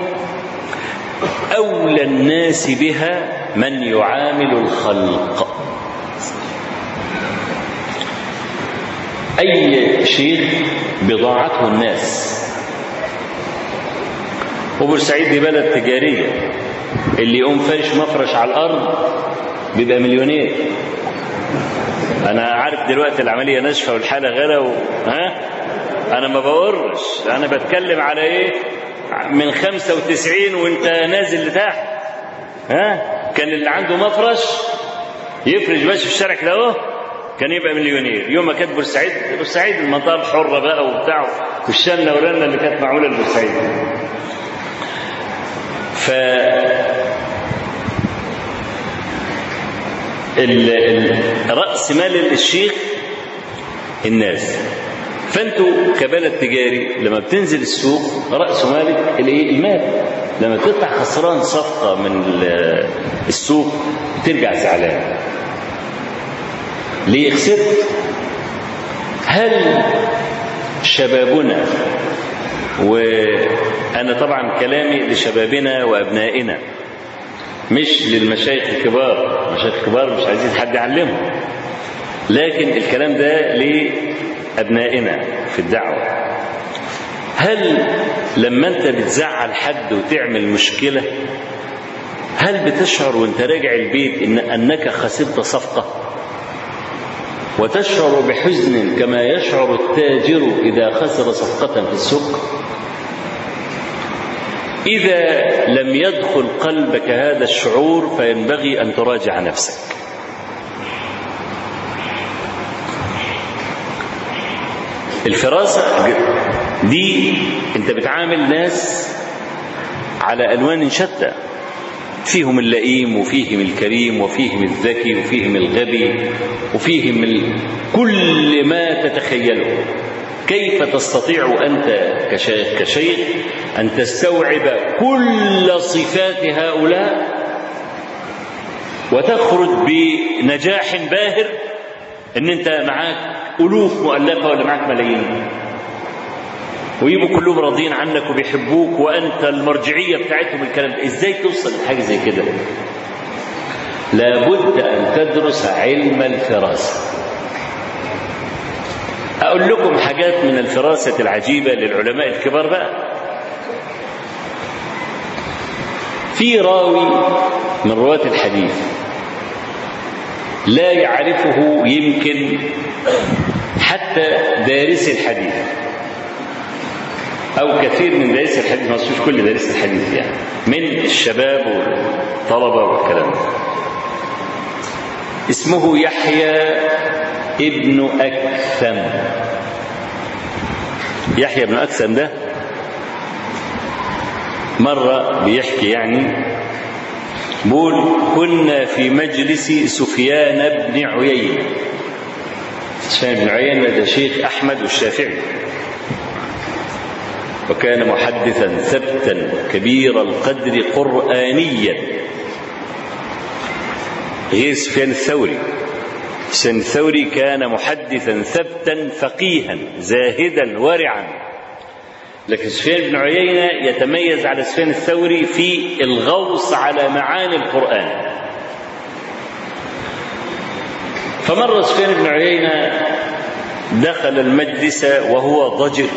S2: أولى الناس بها من يعامل الخلق. أي شيء بضاعته الناس. وبورسعيد دي بلد تجارية. اللي يقوم فرش مفرش على الأرض بيبقى مليونير. أنا عارف دلوقتي العملية ناشفة والحالة غلا و... ها؟ أنا ما بقرش أنا بتكلم على إيه؟ من 95 وأنت نازل لتحت. ها؟ كان اللي عنده مفرش يفرش ماشي في الشارع كده أهو. كان يبقى مليونير. يوم ما كانت بورسعيد بورسعيد المنطقة الحره بقى وبتاع والشنه ورنه اللي كانت معمولة لبورسعيد. ف رأس مال الشيخ الناس. فانتوا كبلد تجاري لما بتنزل السوق رأس مالك الايه؟ المال. لما تطلع خسران صفقة من السوق ترجع زعلان. ليه خسرت هل شبابنا وأنا طبعا كلامي لشبابنا وأبنائنا مش للمشايخ الكبار المشايخ الكبار مش عايزين حد يعلمهم لكن الكلام ده لأبنائنا في الدعوة. هل لما أنت بتزعل حد وتعمل مشكلة هل بتشعر وأنت راجع البيت إن أنك خسرت صفقة؟ وتشعر بحزن كما يشعر التاجر إذا خسر صفقة في السوق. إذا لم يدخل قلبك هذا الشعور فينبغي أن تراجع نفسك. الفراسة دي أنت بتعامل ناس على ألوان شتى. فيهم اللئيم وفيهم الكريم وفيهم الذكي وفيهم الغبي وفيهم ال... كل ما تتخيله. كيف تستطيع أنت كشيخ, أن تستوعب كل صفات هؤلاء؟ وتخرج بنجاح باهر إن أنت معاك ألوف مؤلفة ولا معاك ملايين. ويبقوا كلهم راضيين عنك وبيحبوك وأنت المرجعية بتاعتهم الكلام ده. إزاي توصل لحاجة زي كده؟ لابد أن تدرس علم الفراسه أقول لكم حاجات من الفراسة العجيبة للعلماء الكبار بقى. في راوي من رواة الحديث لا يعرفه يمكن حتى دارس الحديث. أو كثير من دارس الحديث ما مش كل دارس الحديث يعني من الشباب والطلبة والكلام ده. اسمه يحيى ابن أكثم. يحيى ابن أكثم ده مرة بيحكي يعني بقول كنا في مجلس سفيان بن عيينة. سفيان بن عيينة ده شيخ أحمد والشافعي وكان محدثا ثبتا كبير القدر قرآنيا. غير سفيان الثوري. سفيان الثوري كان محدثا ثبتا فقيها زاهدا ورعا. لكن سفيان بن عيينة يتميز على سفيان الثوري في الغوص على معاني القرآن. فمر سفيان بن عيينة دخل المجلس وهو ضجر.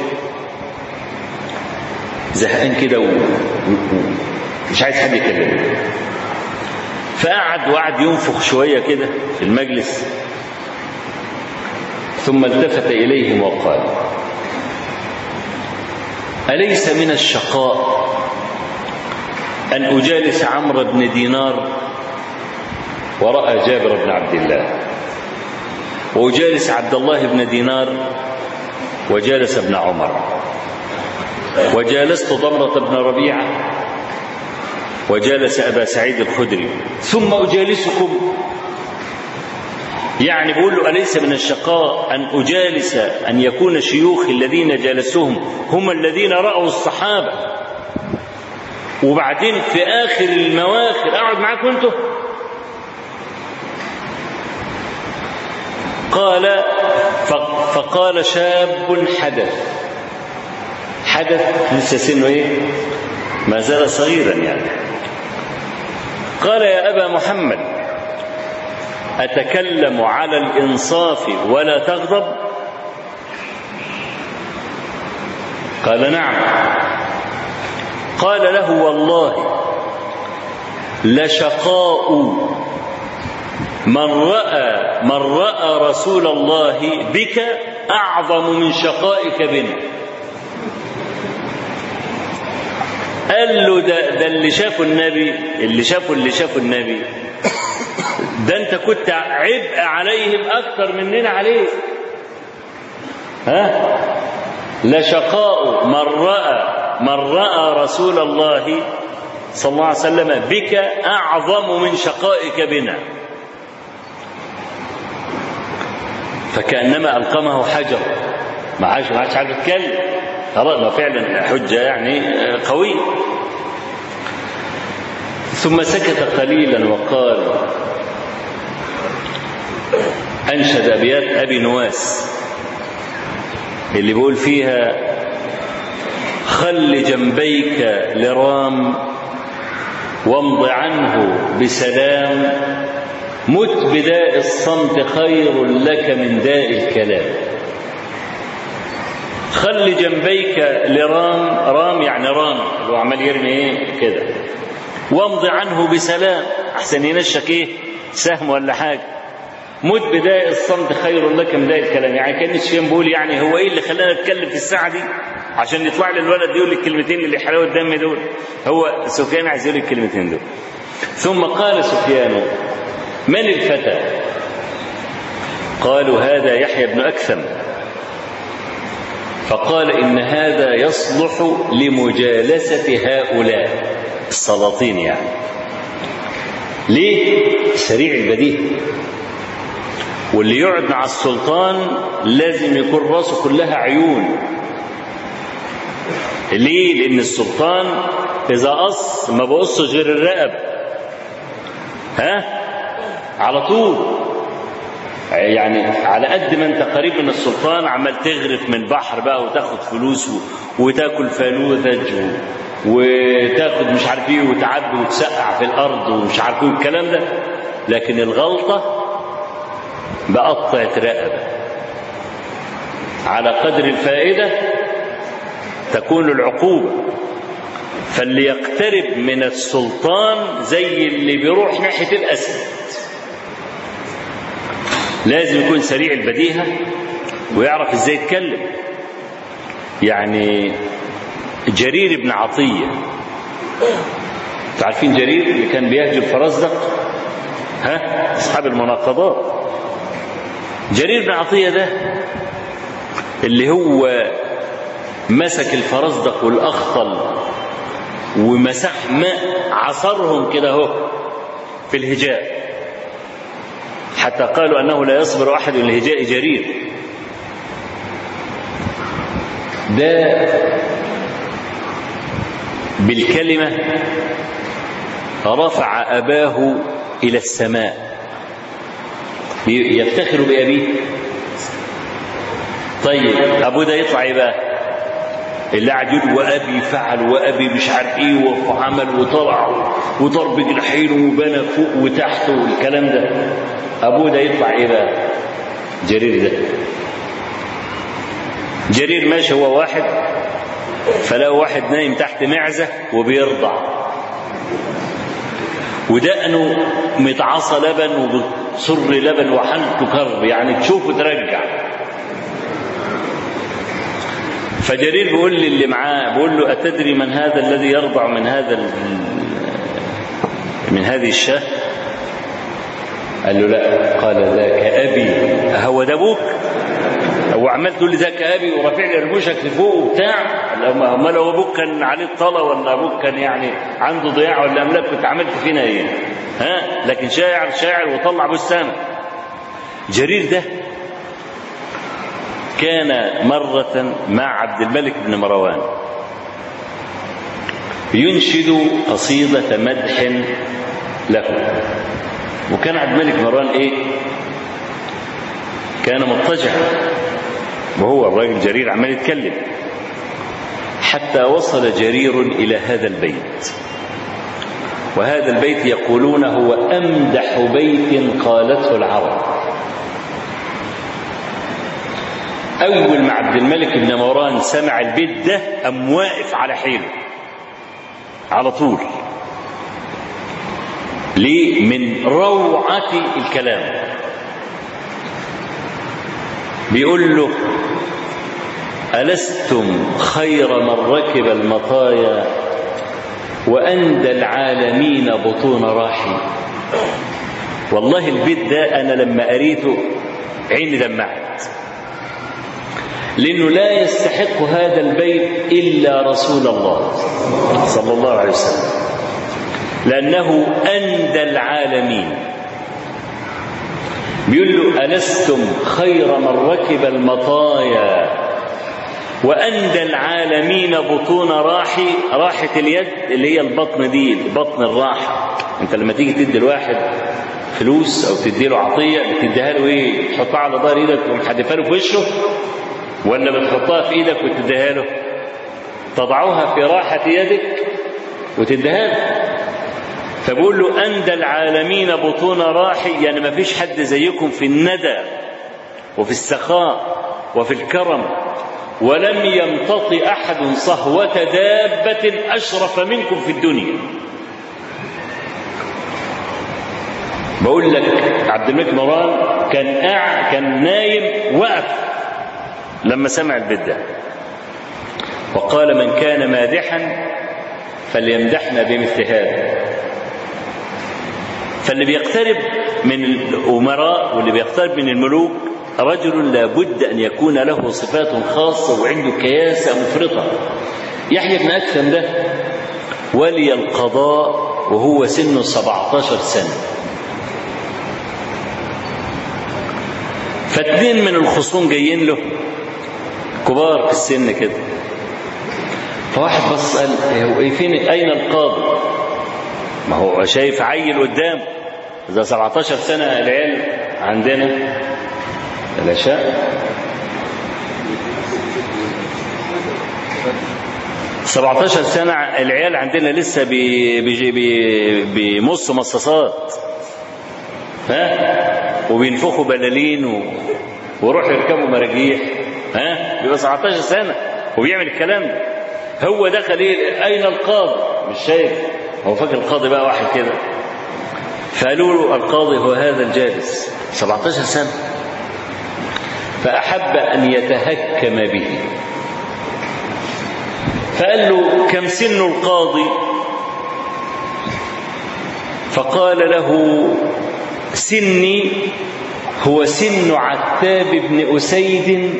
S2: زهقان كده ومش عايز حد يكلمه. فقعد وقعد ينفخ شوية كده في المجلس. ثم التفت إليهم وقال أليس من الشقاء أن أجالس عمرو بن دينار ورأى جابر بن عبد الله؟ وأجالس عبد الله بن دينار وجالس ابن عمر. وجالست ضمرة بن ربيعة وجالس أبا سعيد الخدري. ثم أجالسكم. يعني بقول له أليس من الشقاء أن أجالس أن يكون شيوخ الذين جالسوهم هم الذين رأوا الصحابة؟ وبعدين في آخر المواخر أقعد معاكم أنتم؟ قال فقال شاب حدث. حدث لسه سنه إيه؟ ما زال صغيرا يعني. قال يا أبا محمد أتكلم على الإنصاف ولا تغضب؟ قال نعم. قال له والله لشقاء من رأى من رأى رسول الله بك أعظم من شقائك بنا. قال له ده, ده اللي شافه النبي اللي شافه اللي شافه النبي. ده انت كنت عبء عليهم أكثر مننا عليك ها؟ لشقاء من راى من رأى رسول الله صلى الله عليه وسلم بك أعظم من شقائك بنا. فكأنما ألقمه حجر. ما عادش ما عادش عارف يتكلم. ما فعلا حجة يعني قوية. ثم سكت قليلا وقال أنشد أبيات أبي نواس اللي بيقول فيها خل جنبيك لرام وامض عنه بسلام مت بداء الصمت خير لك من داء الكلام. خل جنبيك لرام رام يعني رام. اللي هو عمال يرمي إيه؟ كده. وامض عنه بسلام. أحسن ينشك إيه؟ سهم ولا حاجة. مت بداء الصمت خير لك من داء الكلام. يعني كأن الشيخ بيقول يعني هو إيه اللي خلانا نتكلم في الساعة دي؟ عشان يطلع لي الولد يقول الكلمتين اللي حلاوة الدم دول. هو سفيان عايز يقول الكلمتين دول. ثم قال سفيان من الفتى؟ قالوا هذا يحيى بن أكثم. فقال إن هذا يصلح لمجالسة هؤلاء. السلاطين يعني. ليه؟ سريع البديهه واللي يقعد مع السلطان لازم يكون راسه كلها عيون. ليه؟ لأن السلطان إذا قص ما بقصش غير الرقب. ها؟ على طول. يعني على قد ما انت قريب من السلطان عمال تغرف من البحر بقى وتاخد فلوس وتاكل فانوذج وتاخد مش عارف إيه وتعبي وتسقع في الأرض ومش عارف إيه الكلام ده. لكن الغلطة بقطعة رقبة. على قدر الفائدة تكون العقوبة. فاللي يقترب من السلطان زي اللي بيروح ناحية الأسد. لازم يكون سريع البديهة ويعرف إزاي يتكلم. يعني جرير بن عطية. عارفين جرير اللي كان بيهجر فرزدق ها؟ أصحاب المناقضات. جرير بن عطية ده اللي هو مسك الفرزدق والأخطل ومسح ماء عصرهم كده اهو في الهجاء. حتى قالوا أنه لا يصبر أحد لهجاء جرير. ده بالكلمة رفع أباه إلى السماء. يفتخر بأبيه. طيب أبو ده يطلع إيه يبقى اللي قاعد يقول وأبي فعل وأبي مش عارف إيه وعمل وطلع وضرب جناحين وبنى فوق وتحت والكلام ده. أبوه ده يطلع إيه بقى؟ جرير ده. جرير ماشي هو واحد فلاقوا واحد نايم تحت معزة وبيرضع. ودقنه متعصى لبن وبتصر لبن وحنته كرب يعني تشوفه ترجع. فجرير بيقول لي اللي معاه بيقول له أتدري من هذا الذي يرضع من هذا من هذه الشاة؟ قال له لا. قال ذاك أبي. هو ده أبوك؟ هو عمال تقول لي ذاك أبي ورافع لي رموشك لفوق وبتاع. امال لو أبوك كان عليه الطلا ولا أبوك كان يعني عنده ضياع ولا أملاك كنت عملت فينا إيه؟ ها؟ لكن شاعر شاعر وطلع بستانه. جرير ده كان مرة مع عبد الملك بن مروان. ينشد قصيدة مدح له. وكان عبد الملك مروان إيه؟ كان مضطجع. وهو الراجل جرير عمال يتكلم. حتى وصل جرير إلى هذا البيت. وهذا البيت يقولون هو أمدح بيت قالته العرب. أول ما عبد الملك بن مروان سمع البيت ده أم واقف على حيله. على طول. ليه؟ من روعة الكلام. بيقول له ألستم خير من ركب المطايا وأندى العالمين بطون راحي؟ والله البيت ده أنا لما قريته عيني دمعت. لأنه لا يستحق هذا البيت إلا رسول الله صلى الله عليه وسلم. لأنه أندى العالمين. بيقول له ألستم خير من ركب المطايا وأندى العالمين بطون راحي راحة اليد اللي هي البطن دي بطن الراحة. أنت لما تيجي تدي الواحد فلوس أو تدي له عطية بتديها له إيه؟ تحطها على ظهر إيدك ومحدفها له في وشه. ولا بتحطها في إيدك وتديها له؟ تضعها في راحة يدك وتديها له فبقول له أندى العالمين بطون راحي يعني ما فيش حد زيكم في الندى وفي السخاء وفي الكرم ولم يمتط أحد صهوة دابة أشرف منكم في الدنيا. بقول لك عبد الملك مران كان قاع كان نايم وقف. لما سمع البيت ده وقال من كان مادحا فليمدحنا بمثل هذا. فاللي بيقترب من الأمراء واللي بيقترب من الملوك رجل لابد أن يكون له صفات خاصة وعنده كياسة مفرطة. يحيى بن أكثم ده ولي القضاء وهو سنه 17 سنة. فاتنين من الخصوم جايين له. كبار في السن كده. فواحد بص قال هو فين أين القاضي؟ ما هو شايف عيل قدام إذا 17 سنة العيال عندنا. العشاء 17 سنة العيال عندنا لسه بي بي بي بيمص مصاصات. ها؟ وبينفخوا بلالين و... ويروحوا يركبوا مراجيح. ها؟ بيبقى 17 سنة وبيعمل الكلام ده. هو دخل إيه؟ أين القاضي؟ مش شايف. هو فاكر القاضي بقى واحد كده. فقالوا له القاضي هو هذا الجالس. 17 سنة. فأحب أن يتهكم به. فقال له كم سن القاضي؟ فقال له سني هو سن عتاب بن أسيد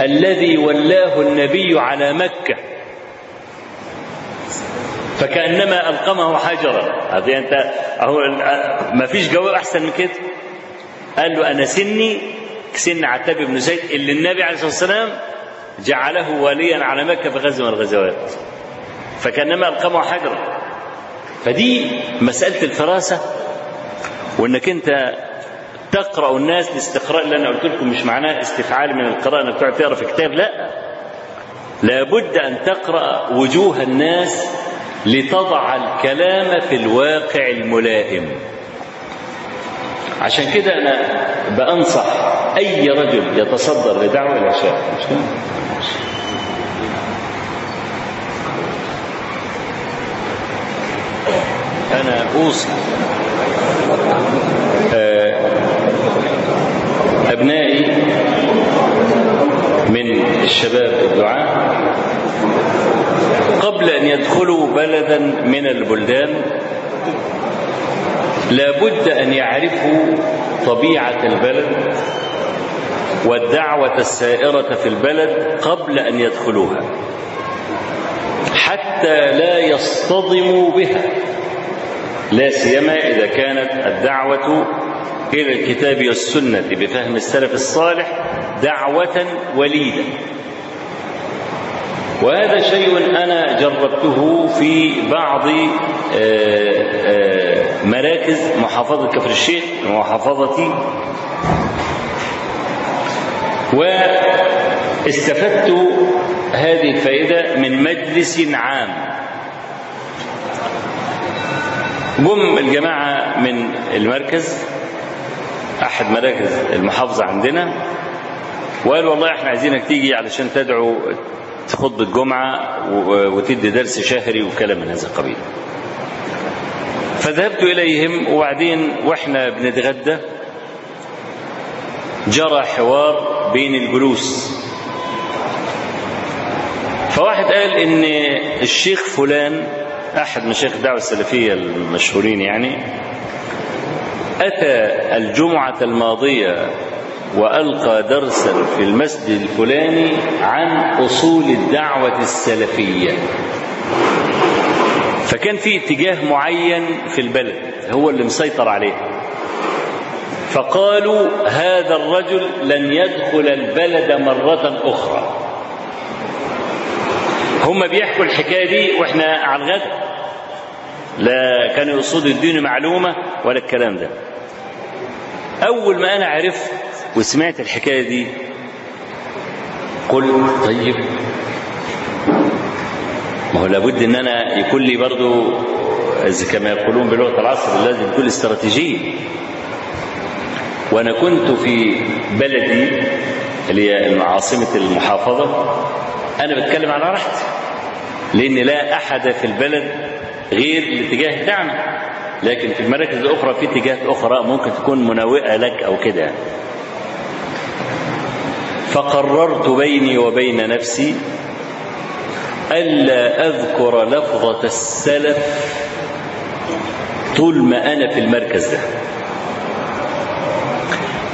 S2: الذي ولاه النبي على مكة. فكأنما ألقمه حجرا. هذه أنت أهو ما فيش جواب أحسن من كده. قال له أنا سني سن عتاب بن زيد اللي النبي عليه الصلاة والسلام جعله واليا على مكة في غزوة من الغزوات. فكأنما ألقمه حجرا. فدي مسألة الفراسة وإنك أنت تقرأ الناس الاستقراء اللي أنا قلت لكم مش معناه استفعال من القراءة إنك تقعد تقرأ في كتاب لا. لابد أن تقرأ وجوه الناس لتضع الكلام في الواقع الملائم. عشان كده أنا بأنصح أي رجل يتصدر لدعوة العشاء؟ أنا أوصي. أبنائي من الشباب الدعاء قبل أن يدخلوا بلدا من البلدان لابد أن يعرفوا طبيعة البلد والدعوة السائرة في البلد قبل أن يدخلوها حتى لا يصطدموا بها لا سيما إذا كانت الدعوة إلى الكتاب والسنة بفهم السلف الصالح دعوة وليدة. وهذا شيء أنا جربته في بعض مراكز محافظة كفر الشيخ محافظتي. واستفدت هذه الفائدة من مجلس عام. جم الجماعة من المركز أحد مراكز المحافظة عندنا. وقال والله إحنا عايزينك تيجي علشان تدعو خطبة جمعة وتدي درس شهري وكلام من هذا القبيل. فذهبت إليهم وبعدين وإحنا بنتغدى جرى حوار بين الجلوس. فواحد قال إن الشيخ فلان أحد مشايخ الدعوة السلفية المشهورين يعني أتى الجمعة الماضية وألقى درسا في المسجد الفلاني عن أصول الدعوة السلفية. فكان في اتجاه معين في البلد هو اللي مسيطر عليه. فقالوا هذا الرجل لن يدخل البلد مرة أخرى. هم بيحكوا الحكاية دي وإحنا على الغد لا كان يقصد الدين معلومة ولا الكلام ده. أول ما أنا عرفت وسمعت الحكاية دي قلت طيب ما هو لابد إن أنا يكون لي برضو كما يقولون بلغة العصر لازم يكون استراتيجية. وأنا كنت في بلدي اللي هي عاصمة المحافظة. أنا بتكلم على راحتي لأن لا أحد في البلد غير الاتجاه بتاعنا لكن في المراكز الأخرى في اتجاهات أخرى ممكن تكون مناوئة لك أو كده. فقررت بيني وبين نفسي ألا أذكر لفظة السلف طول ما أنا في المركز ده.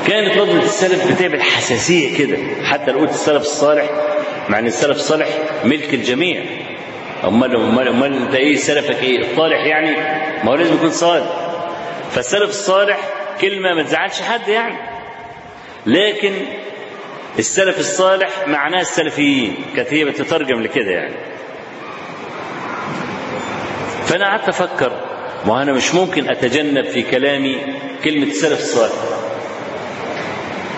S2: كانت لفظة السلف بتعمل حساسية كده حتى لو قلت السلف الصالح مع أن السلف الصالح ملك الجميع. أمال أمال أمال أنت إيه سلفك إيه الصالح يعني ما هو لازم يكون صالح. فالسلف الصالح كلمة ما تزعلش حد يعني. لكن السلف الصالح معناه السلفيين. كانت هي بتترجم لكده يعني. فأنا قعدت أفكر ما أنا مش ممكن أتجنب في كلامي كلمة السلف الصالح.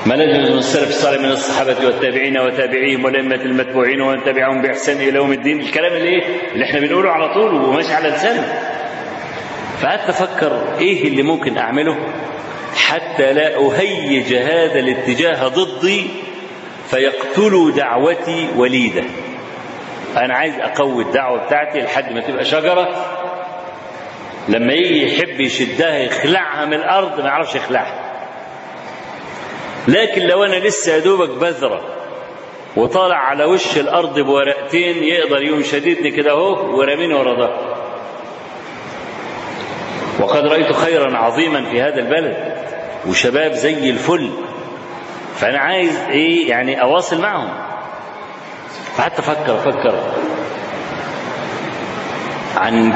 S2: ما لازم من السلف الصالح من الصحابة والتابعين وتابعيهم والأئمة المتبوعين ومن تبعهم بإحسان إلى يوم الدين. الكلام اللي إيه؟ اللي إحنا بنقوله على طول وماشي على لسانه. فقعدت أفكر إيه اللي ممكن أعمله حتى لا أهيج هذا الاتجاه ضدي فيقتلوا دعوتي وليدة. أنا عايز أقوي الدعوة بتاعتي لحد ما تبقى شجرة. لما يجي يحب يشدها يخلعها من الأرض ما يعرفش يخلعها. لكن لو أنا لسه يا دوبك بذرة وطالع على وش الأرض بورقتين يقدر يوم شديدني كده أهو ورميني ورا ظهري وقد رأيت خيرا عظيما في هذا البلد وشباب زي الفل. فأنا عايز إيه؟ يعني أواصل معهم. فقعدت أفكر أفكر عن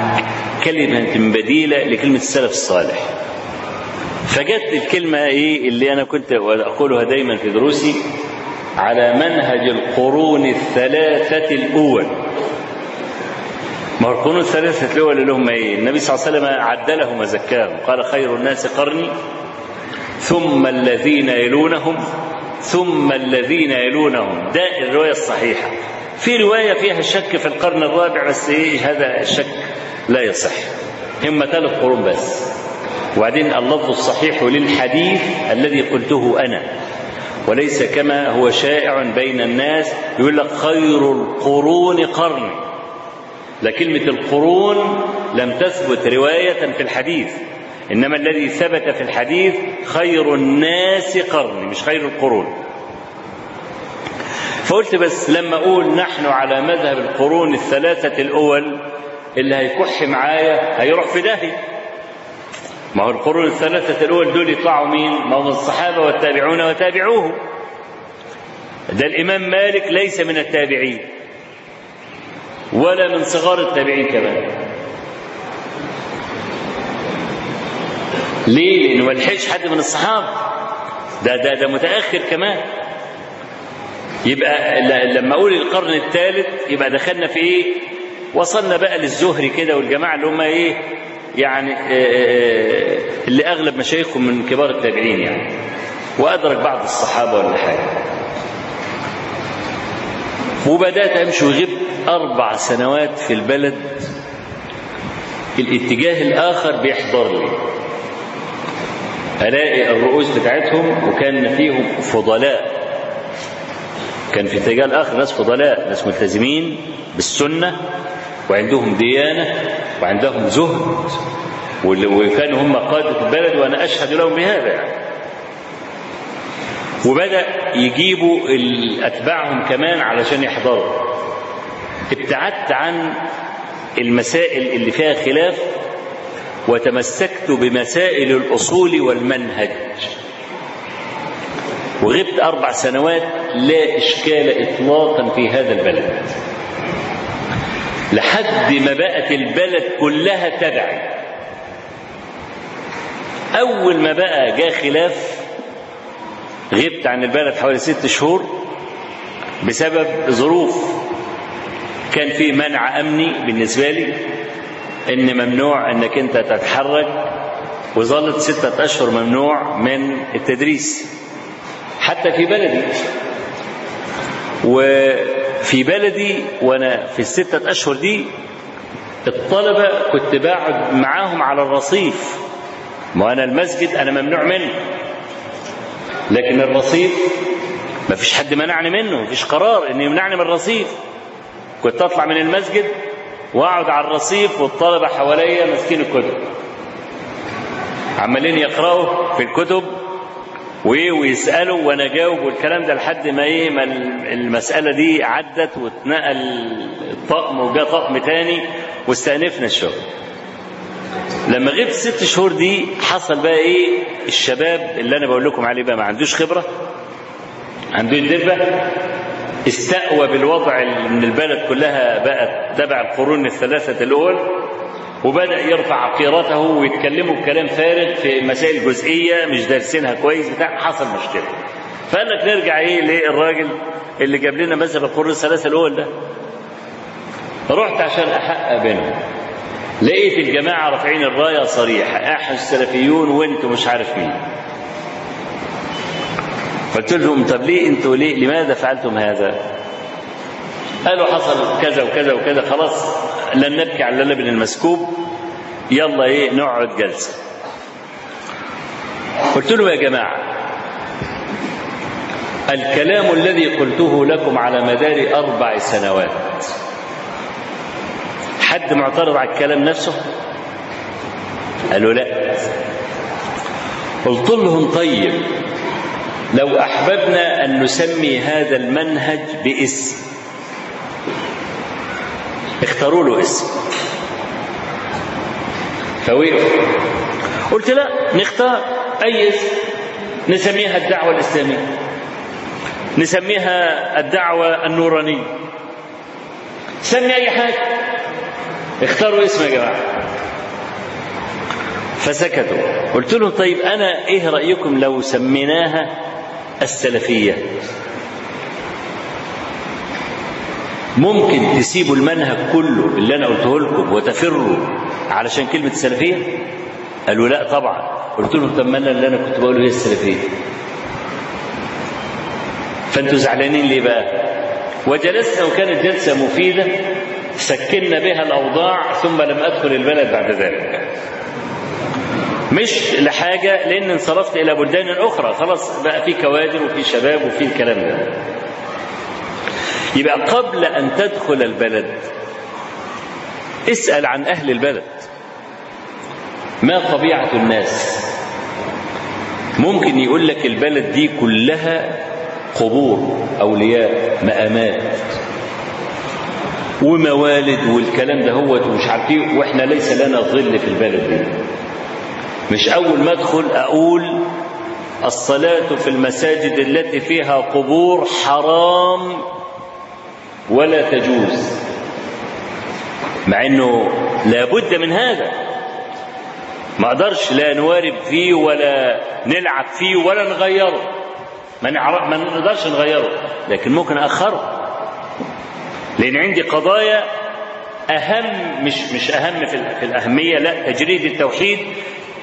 S2: كلمة بديلة لكلمة السلف الصالح. فجت الكلمة إيه اللي أنا كنت أقولها دايما في دروسي على منهج القرون الثلاثة الأول. ما القرون الثلاثة الأول اللي هم إيه؟ النبي صلى الله عليه وسلم عدلهم وزكاهم. قال خير الناس قرني ثم الذين يلونهم ثم الذين يلونهم. ده الرواية الصحيحة. في رواية فيها الشك في القرن الرابع بس إيه؟ هذا الشك لا يصح. هم ثلاث قرون بس. وبعدين اللفظ الصحيح للحديث الذي قلته أنا. وليس كما هو شائع بين الناس يقول لك خير القرون قرني لا كلمة القرون لم تثبت رواية في الحديث. إنما الذي ثبت في الحديث خير الناس قرني مش خير القرون. فقلت بس لما أقول نحن على مذهب القرون الثلاثة الأول اللي هيكح معايا هيروح في داهية. ما هو القرون الثلاثة الأول دول يطلعوا مين؟ ما هم الصحابة والتابعون وتابعوهم ده الإمام مالك ليس من التابعين ولا من صغار التابعين كمان ليه؟ لأنه ما لحقش حد من الصحابة ده ده ده متأخر كمان يبقى لما أقول القرن الثالث يبقى دخلنا في إيه؟ وصلنا بقى للزهري كده والجماعة اللي هم إيه؟ يعني اللي أغلب مشايخهم من كبار التابعين يعني. وأدرك بعض الصحابة ولا حاجة. وبدأت أمشي وغبت أربع سنوات في البلد. الاتجاه الآخر بيحضر لي. ألاقي الرؤوس بتاعتهم وكان فيهم فضلاء. كان في اتجاه الآخر ناس فضلاء ناس ملتزمين بالسنة وعندهم ديانة. وعندهم زهد وكانوا هم قادة البلد وأنا أشهد لهم بهذا. يعني. وبدأ يجيبوا أتباعهم كمان علشان يحضروا. ابتعدت عن المسائل اللي فيها خلاف وتمسكت بمسائل الأصول والمنهج. وغبت أربع سنوات لا إشكال إطلاقا في هذا البلد. لحد ما بقت البلد كلها تبعي أول ما بقى جاء خلاف غبت عن البلد حوالي ست شهور بسبب ظروف كان في منع أمني بالنسبة لي إن ممنوع إنك أنت تتحرك وظلت ستة أشهر ممنوع من التدريس حتى في بلدي. وفي بلدي وأنا في الستة أشهر دي الطلبة كنت بقعد معاهم على الرصيف. ما أنا المسجد أنا ممنوع منه. لكن الرصيف ما فيش حد منعني منه فيش قرار إن يمنعني من الرصيف. كنت أطلع من المسجد وأقعد على الرصيف والطلبة حواليا ماسكين الكتب. عمالين يقرأوا في الكتب وايه ويسألوا وأنا أجاوب والكلام ده لحد ما إيه ما المسألة دي عدت واتنقل الطقم وجاء طقم تاني واستأنفنا الشغل. لما غبت ست شهور دي حصل بقى إيه الشباب اللي أنا بقول لكم عليه بقى ما عندوش خبرة عنده الدبه استقوى بالوضع ان البلد كلها بقت تبع القرون الثلاثة الأول وبدأ يرفع عقيرته ويتكلموا بكلام فارغ في مسائل جزئية مش دارسينها كويس بتاع حصل مشكلة. فقال لك نرجع إيه للراجل اللي جاب لنا مذهب القرون الثلاثة الأول ده. رحت عشان أحقق بينهم. لقيت الجماعة رافعين الراية صريحة. إحنا السلفيون وانتوا مش عارف مين قلت لهم طب ليه أنتوا ليه لماذا فعلتم هذا؟ قالوا حصل كذا وكذا وكذا خلاص لن نبكي على اللبن المسكوب يلا إيه نقعد جلسة. قلت له يا جماعة الكلام الذي قلته لكم على مدار أربع سنوات حد معترض على الكلام نفسه؟ قالوا لا. قلت لهم طيب لو أحببنا أن نسمي هذا المنهج باسم. اختاروا له اسم. فوقف قلت لا نختار أي اسم. نسميها الدعوة الإسلامية. نسميها الدعوة النورانية. سمي أي حاجة. اختاروا اسم يا جماعة. فسكتوا. قلت لهم طيب أنا إيه رأيكم لو سميناها السلفية؟ ممكن تسيبوا المنهج كله اللي أنا قلته لكم وتفروا علشان كلمة السلفية؟ قالوا لا طبعا. قلت لهم طب اللي أنا كنت بقوله هي السلفية. فأنتوا زعلانين ليه بقى؟ وجلسنا وكانت جلسة مفيدة سكنا بها الأوضاع ثم لم أدخل البلد بعد ذلك. مش لحاجة لأن انصرفت إلى بلدان أخرى. خلاص بقى في كوادر وفي شباب وفي الكلام ده. يبقى قبل أن تدخل البلد اسأل عن أهل البلد. ما طبيعة الناس؟ ممكن يقول لك البلد دي كلها قبور أولياء مآمات وموالد والكلام ده هو ومش عارفين وإحنا ليس لنا ظل في البلد دي. مش أول ما أدخل أقول الصلاة في المساجد التي فيها قبور حرام. ولا تجوز. مع أنه لابد من هذا. ما أقدرش لا نوارب فيه ولا نلعب فيه ولا نغيره. ما, ما نقدرش نغيره لكن ممكن أخره لأن عندي قضايا أهم مش مش أهم في, الأهمية لا تجريد التوحيد.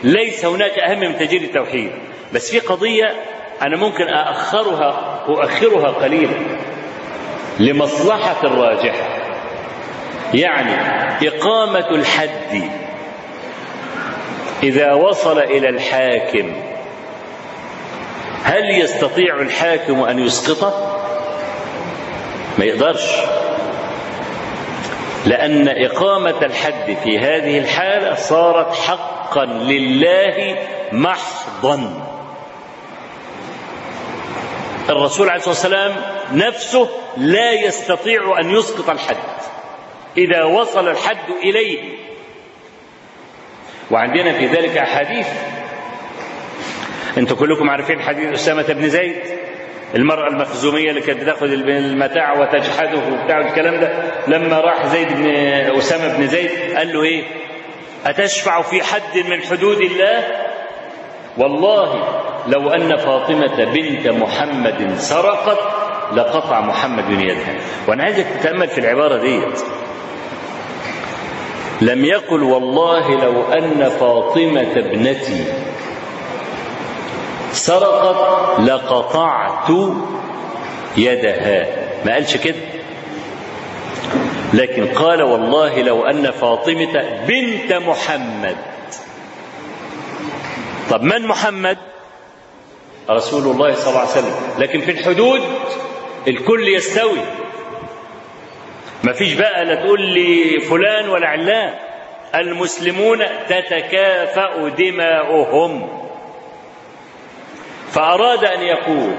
S2: ليس هناك أهم من تجريد التوحيد. بس في قضية أنا ممكن أأخرها أؤخرها قليلا. لمصلحة الراجحة يعني إقامة الحد إذا وصل إلى الحاكم. هل يستطيع الحاكم أن يسقطه؟ ما يقدرش. لأن إقامة الحد في هذه الحالة صارت حقا لله محضا. الرسول عليه الصلاة والسلام نفسه لا يستطيع أن يسقط الحد. إذا وصل الحد إليه. وعندنا في ذلك أحاديث. أنتم كلكم عارفين حديث أسامة بن زيد المرأة المخزومية اللي كانت بتأخذ المتاع وتجحده وبتاع الكلام ده لما راح زيد بن أسامة بن زيد قال له إيه؟ أتشفع في حد من حدود الله؟ والله لو أن فاطمة بنت محمد سرقت لقطع محمد يدها وأنا عايزك تتأمل في العبارة ديت. لم يقل والله لو أن فاطمة ابنتي سرقت لقطعت يدها. ما قالش كده؟ لكن قال والله لو أن فاطمة بنت محمد. طب من محمد؟ رسول الله صلى الله عليه وسلم. لكن في الحدود الكل يستوي. ما فيش بقى لا تقول لي فلان ولا علان. المسلمون تتكافأ دماؤهم. فأراد أن يقول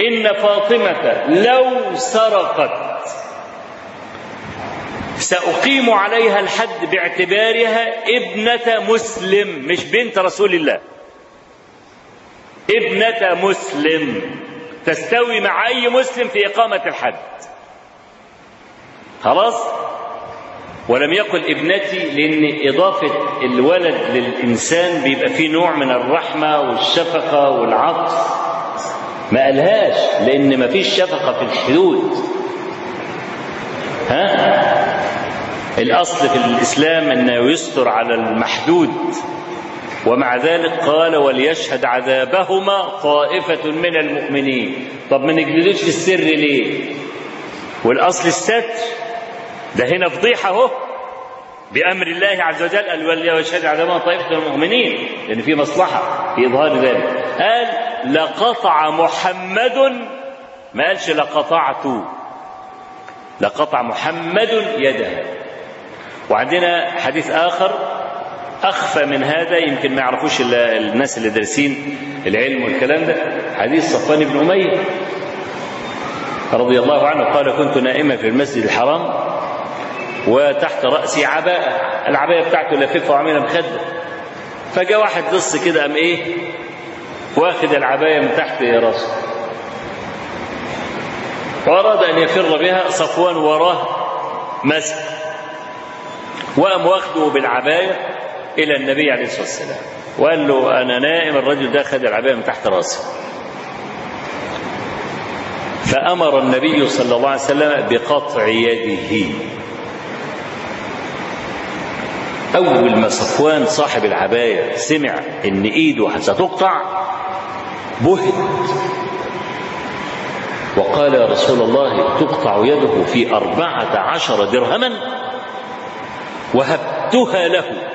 S2: إن فاطمة لو سرقت سأقيم عليها الحد باعتبارها ابنة مسلم مش بنت رسول الله. ابنة مسلم. تستوي مع أي مسلم في إقامة الحد. خلاص؟ ولم يقل ابنتي لأن إضافة الولد للإنسان بيبقى فيه نوع من الرحمة والشفقة والعطف. ما قالهاش لأن ما فيش شفقة في الحدود. ها؟ الأصل في الإسلام أنه يستر على المحدود. ومع ذلك قال وليشهد عذابهما طائفة من المؤمنين. طب ما نجلدوش في السر ليه؟ والأصل الستر ده هنا فضيحة أهو. بأمر الله عز وجل قال وليشهد عذابهما طائفة من المؤمنين. لأن في مصلحة في إظهار ذلك. قال لقطع محمد ما قالش لقطعت. لقطع محمد يده. وعندنا حديث آخر أخفى من هذا يمكن ما يعرفوش الناس اللي دارسين العلم والكلام ده. حديث صفوان بن أمية رضي الله عنه قال كنت نائما في المسجد الحرام وتحت رأسي عباءة. العباية بتاعته لففها وعاملها مخدة فجاء واحد لص كده قام إيه؟ واخد العباية من تحت راسه. وأراد أن يفر بها صفوان وراه مسك وقام واخده بالعباية. إلى النبي عليه الصلاة والسلام. وقال له أنا نائم الرجل ده خد العباية من تحت راسي. فأمر النبي صلى الله عليه وسلم بقطع يده. أول ما صفوان صاحب العباية سمع إن إيده ستقطع بهت. وقال يا رسول الله تقطع يده في أربعة عشر درهما وهبتها له.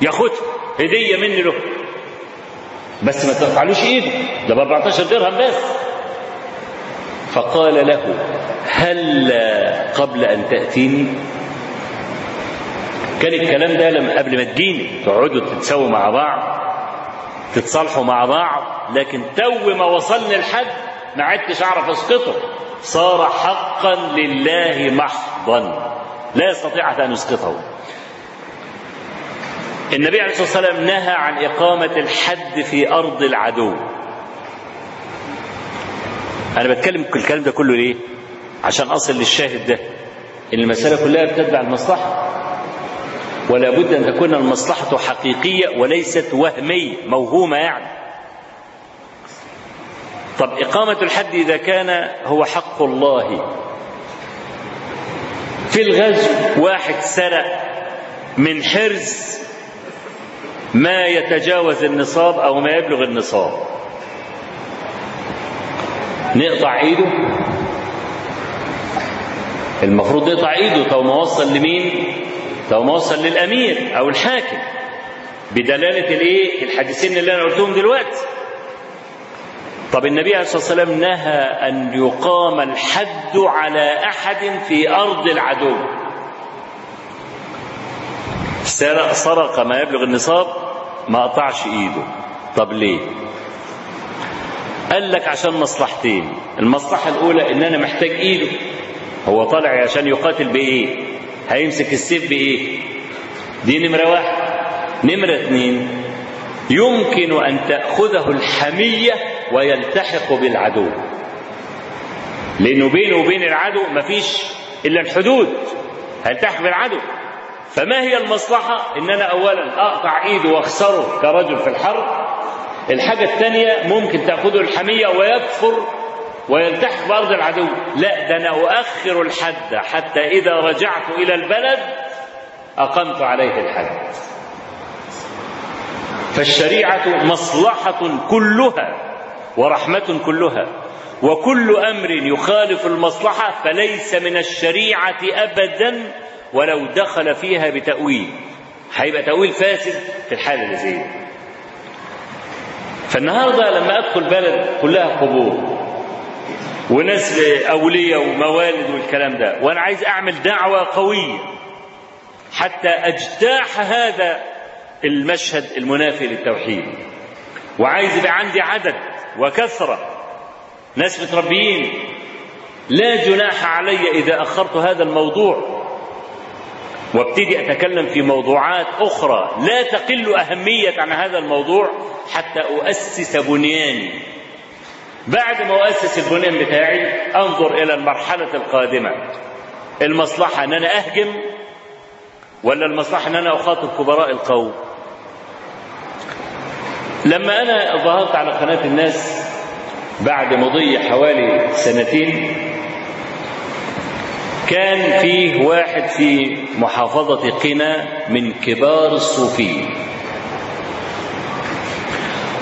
S2: ياخدها هدية مني له. بس ما تقطعلوش إيده. ده ب 14 درهم بس. فقال له هل قبل أن تأتيني؟ كان الكلام ده لما قبل ما تجيني. تقعدوا تتساووا مع بعض تتصالحوا مع بعض لكن تو ما وصلني الحد ما عدتش أعرف أسقطه. صار حقا لله محضا. لا يستطيع أن يسقطه. النبي عليه الصلاة والسلام نهى عن إقامة الحد في أرض العدو. أنا بتكلم الكلام ده كله ليه؟ عشان أصل للشاهد ده إن المسألة كلها بتتبع المصلحة. ولا بد أن تكون المصلحة حقيقية وليست وهمية موهومة يعني. طب إقامة الحد إذا كان هو حق الله. في الغزو واحد سرق من حرز ما يتجاوز النصاب أو ما يبلغ النصاب. نقطع إيده. المفروض نقطع إيده. تو ما وصل لمين؟ تو ما وصل للأمير أو الحاكم. بدلالة الإيه؟ الحديثين اللي أنا قلتهم دلوقتي. طب النبي عليه الصلاة والسلام نهى أن يقام الحد على أحد في أرض العدو. سرق سرق ما يبلغ النصاب ما قطعش إيده. طب ليه؟ قال لك عشان مصلحتين. المصلحة الأولى إن أنا محتاج إيده. هو طالع عشان يقاتل بإيه؟ هيمسك السيف بإيه؟ دي نمرة واحد. نمرة اتنين يمكن أن تأخذه الحمية ويلتحق بالعدو. لأنه بينه وبين العدو مفيش إلا الحدود. هيلتحق بالعدو. فما هي المصلحة؟ إن أنا أولا أقطع إيده وأخسره كرجل في الحرب. الحاجة الثانية ممكن تأخذه الحمية ويكفر ويلتحق بأرض العدو. لا ده أنا أؤخر الحد حتى إذا رجعت إلى البلد أقمت عليه الحد. فالشريعة مصلحة كلها ورحمة كلها وكل أمر يخالف المصلحة فليس من الشريعة أبدا ولو دخل فيها بتأويل. هيبقى تأويل فاسد في الحالة اللي زي فالنهاردة لما أدخل بلد كلها قبور وناس اولياء وموالد والكلام ده وأنا عايز أعمل دعوة قوية حتى اجتاح هذا المشهد المنافي للتوحيد. وعايز يبقى عندي عدد وكثرة. ناس متربيين لا جناح علي إذا أخرت هذا الموضوع وابتدي أتكلم في موضوعات أخرى لا تقل أهمية عن هذا الموضوع حتى أؤسس بنياني. بعد ما أؤسس البنيان بتاعي أنظر إلى المرحلة القادمة. المصلحة أن أنا أهجم ولا المصلحة أن أنا أخاطب كبراء القوم؟ لما أنا ظهرت على قناة الناس بعد مضي حوالي سنتين كان فيه واحد في محافظة قنا من كبار الصوفيين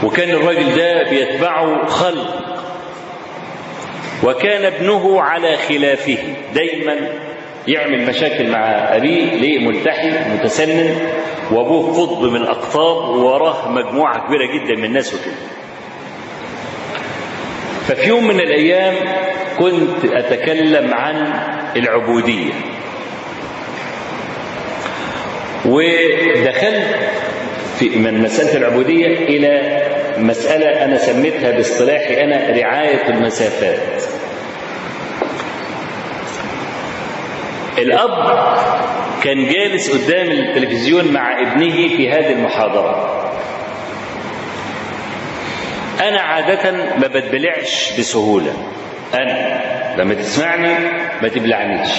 S2: وكان الراجل ده بيتبعه خلق. وكان ابنه على خلافه. دايما يعمل مشاكل مع أبيه ليه ملتحي متسنن. وأبوه قطب من الأقطاب ووراه مجموعة كبيرة جدا من الناس وكده. ففي يوم من الأيام كنت أتكلم عن العبودية. ودخلت في من مسألة العبودية إلى مسألة أنا سميتها باصطلاحي أنا رعاية المسافات. الأب كان جالس قدام التلفزيون مع ابنه في هذه المحاضرة. أنا عادة ما بتبلعش بسهولة. أنا لما تسمعني ما تبلعنيش.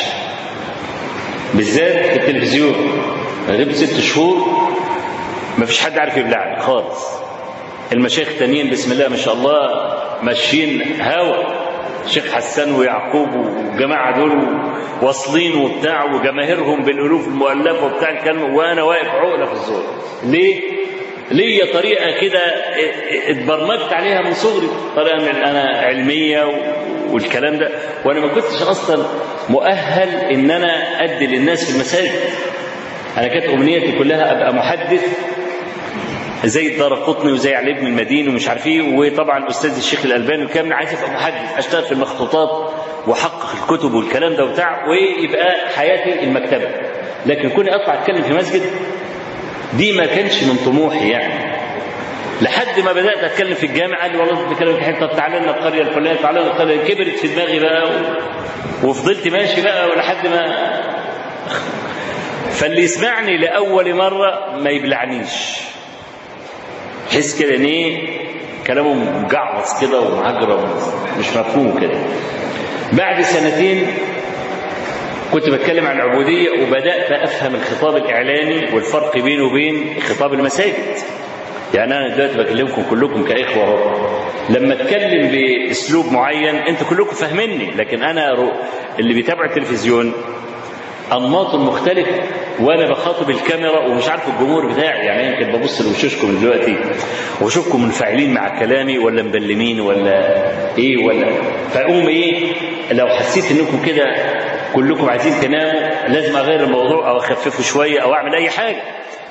S2: بالذات في التلفزيون. غبت ست شهور ما فيش حد عارف يبلعني خالص. المشايخ التانيين بسم الله ما شاء الله ماشيين هوا. الشيخ حسان ويعقوب والجماعه دول واصلين وبتاع وجماهيرهم بالألوف المؤلفة وبتاع الكلام وأنا واقف عقلة في الزور ليه؟ ليا طريقة كده اتبرمجت عليها من صغري طريقة من أنا علمية والكلام ده. وأنا ما كنتش أصلا مؤهل إن أنا أدي للناس في المساجد. أنا كانت أمنيتي كلها أبقى محدث زي الدار قطني وزي علي بن المديني ومش عارف إيه وطبعا الأستاذ الشيخ الألباني وكامل عايز أبقى محدث أشتغل في المخطوطات وأحقق الكتب والكلام ده وبتاع ويبقى حياتي المكتبة. لكن كوني أطلع أتكلم في مسجد دي ما كانش من طموحي يعني لحد ما بدأت أتكلم في الجامعة قال لي والله بتتكلم في حتة تعالى لنا القرية الفلانية تعالى لنا القرية كبرت في دماغي بقى. وفضلت ماشي بقى ولحد ما فاللي يسمعني لأول مرة ما يبلعنيش تحس كده إن إيه كلامه مجعوص كده ومعجرب مش مفهوم كده بعد سنتين كنت بتكلم عن العبودية وبدأت أفهم الخطاب الإعلامي والفرق بينه وبين خطاب المساجد. يعني أنا دلوقتي بكلمكم كلكم كإخوة أهو. لما أتكلم بأسلوب معين أنتوا كلكم فاهميني لكن أنا اللي بيتابع التلفزيون أنماط مختلفة وأنا بخاطب الكاميرا ومش عارف الجمهور بتاعي. يعني يمكن ببص لوشوشكم دلوقتي وأشوفكم منفعلين مع كلامي ولا مبلمين ولا إيه ولا. فأقوم إيه لو حسيت إنكم كده كلكم عايزين تناموا لازم أغير الموضوع أو أخففه شوية أو أعمل أي حاجة.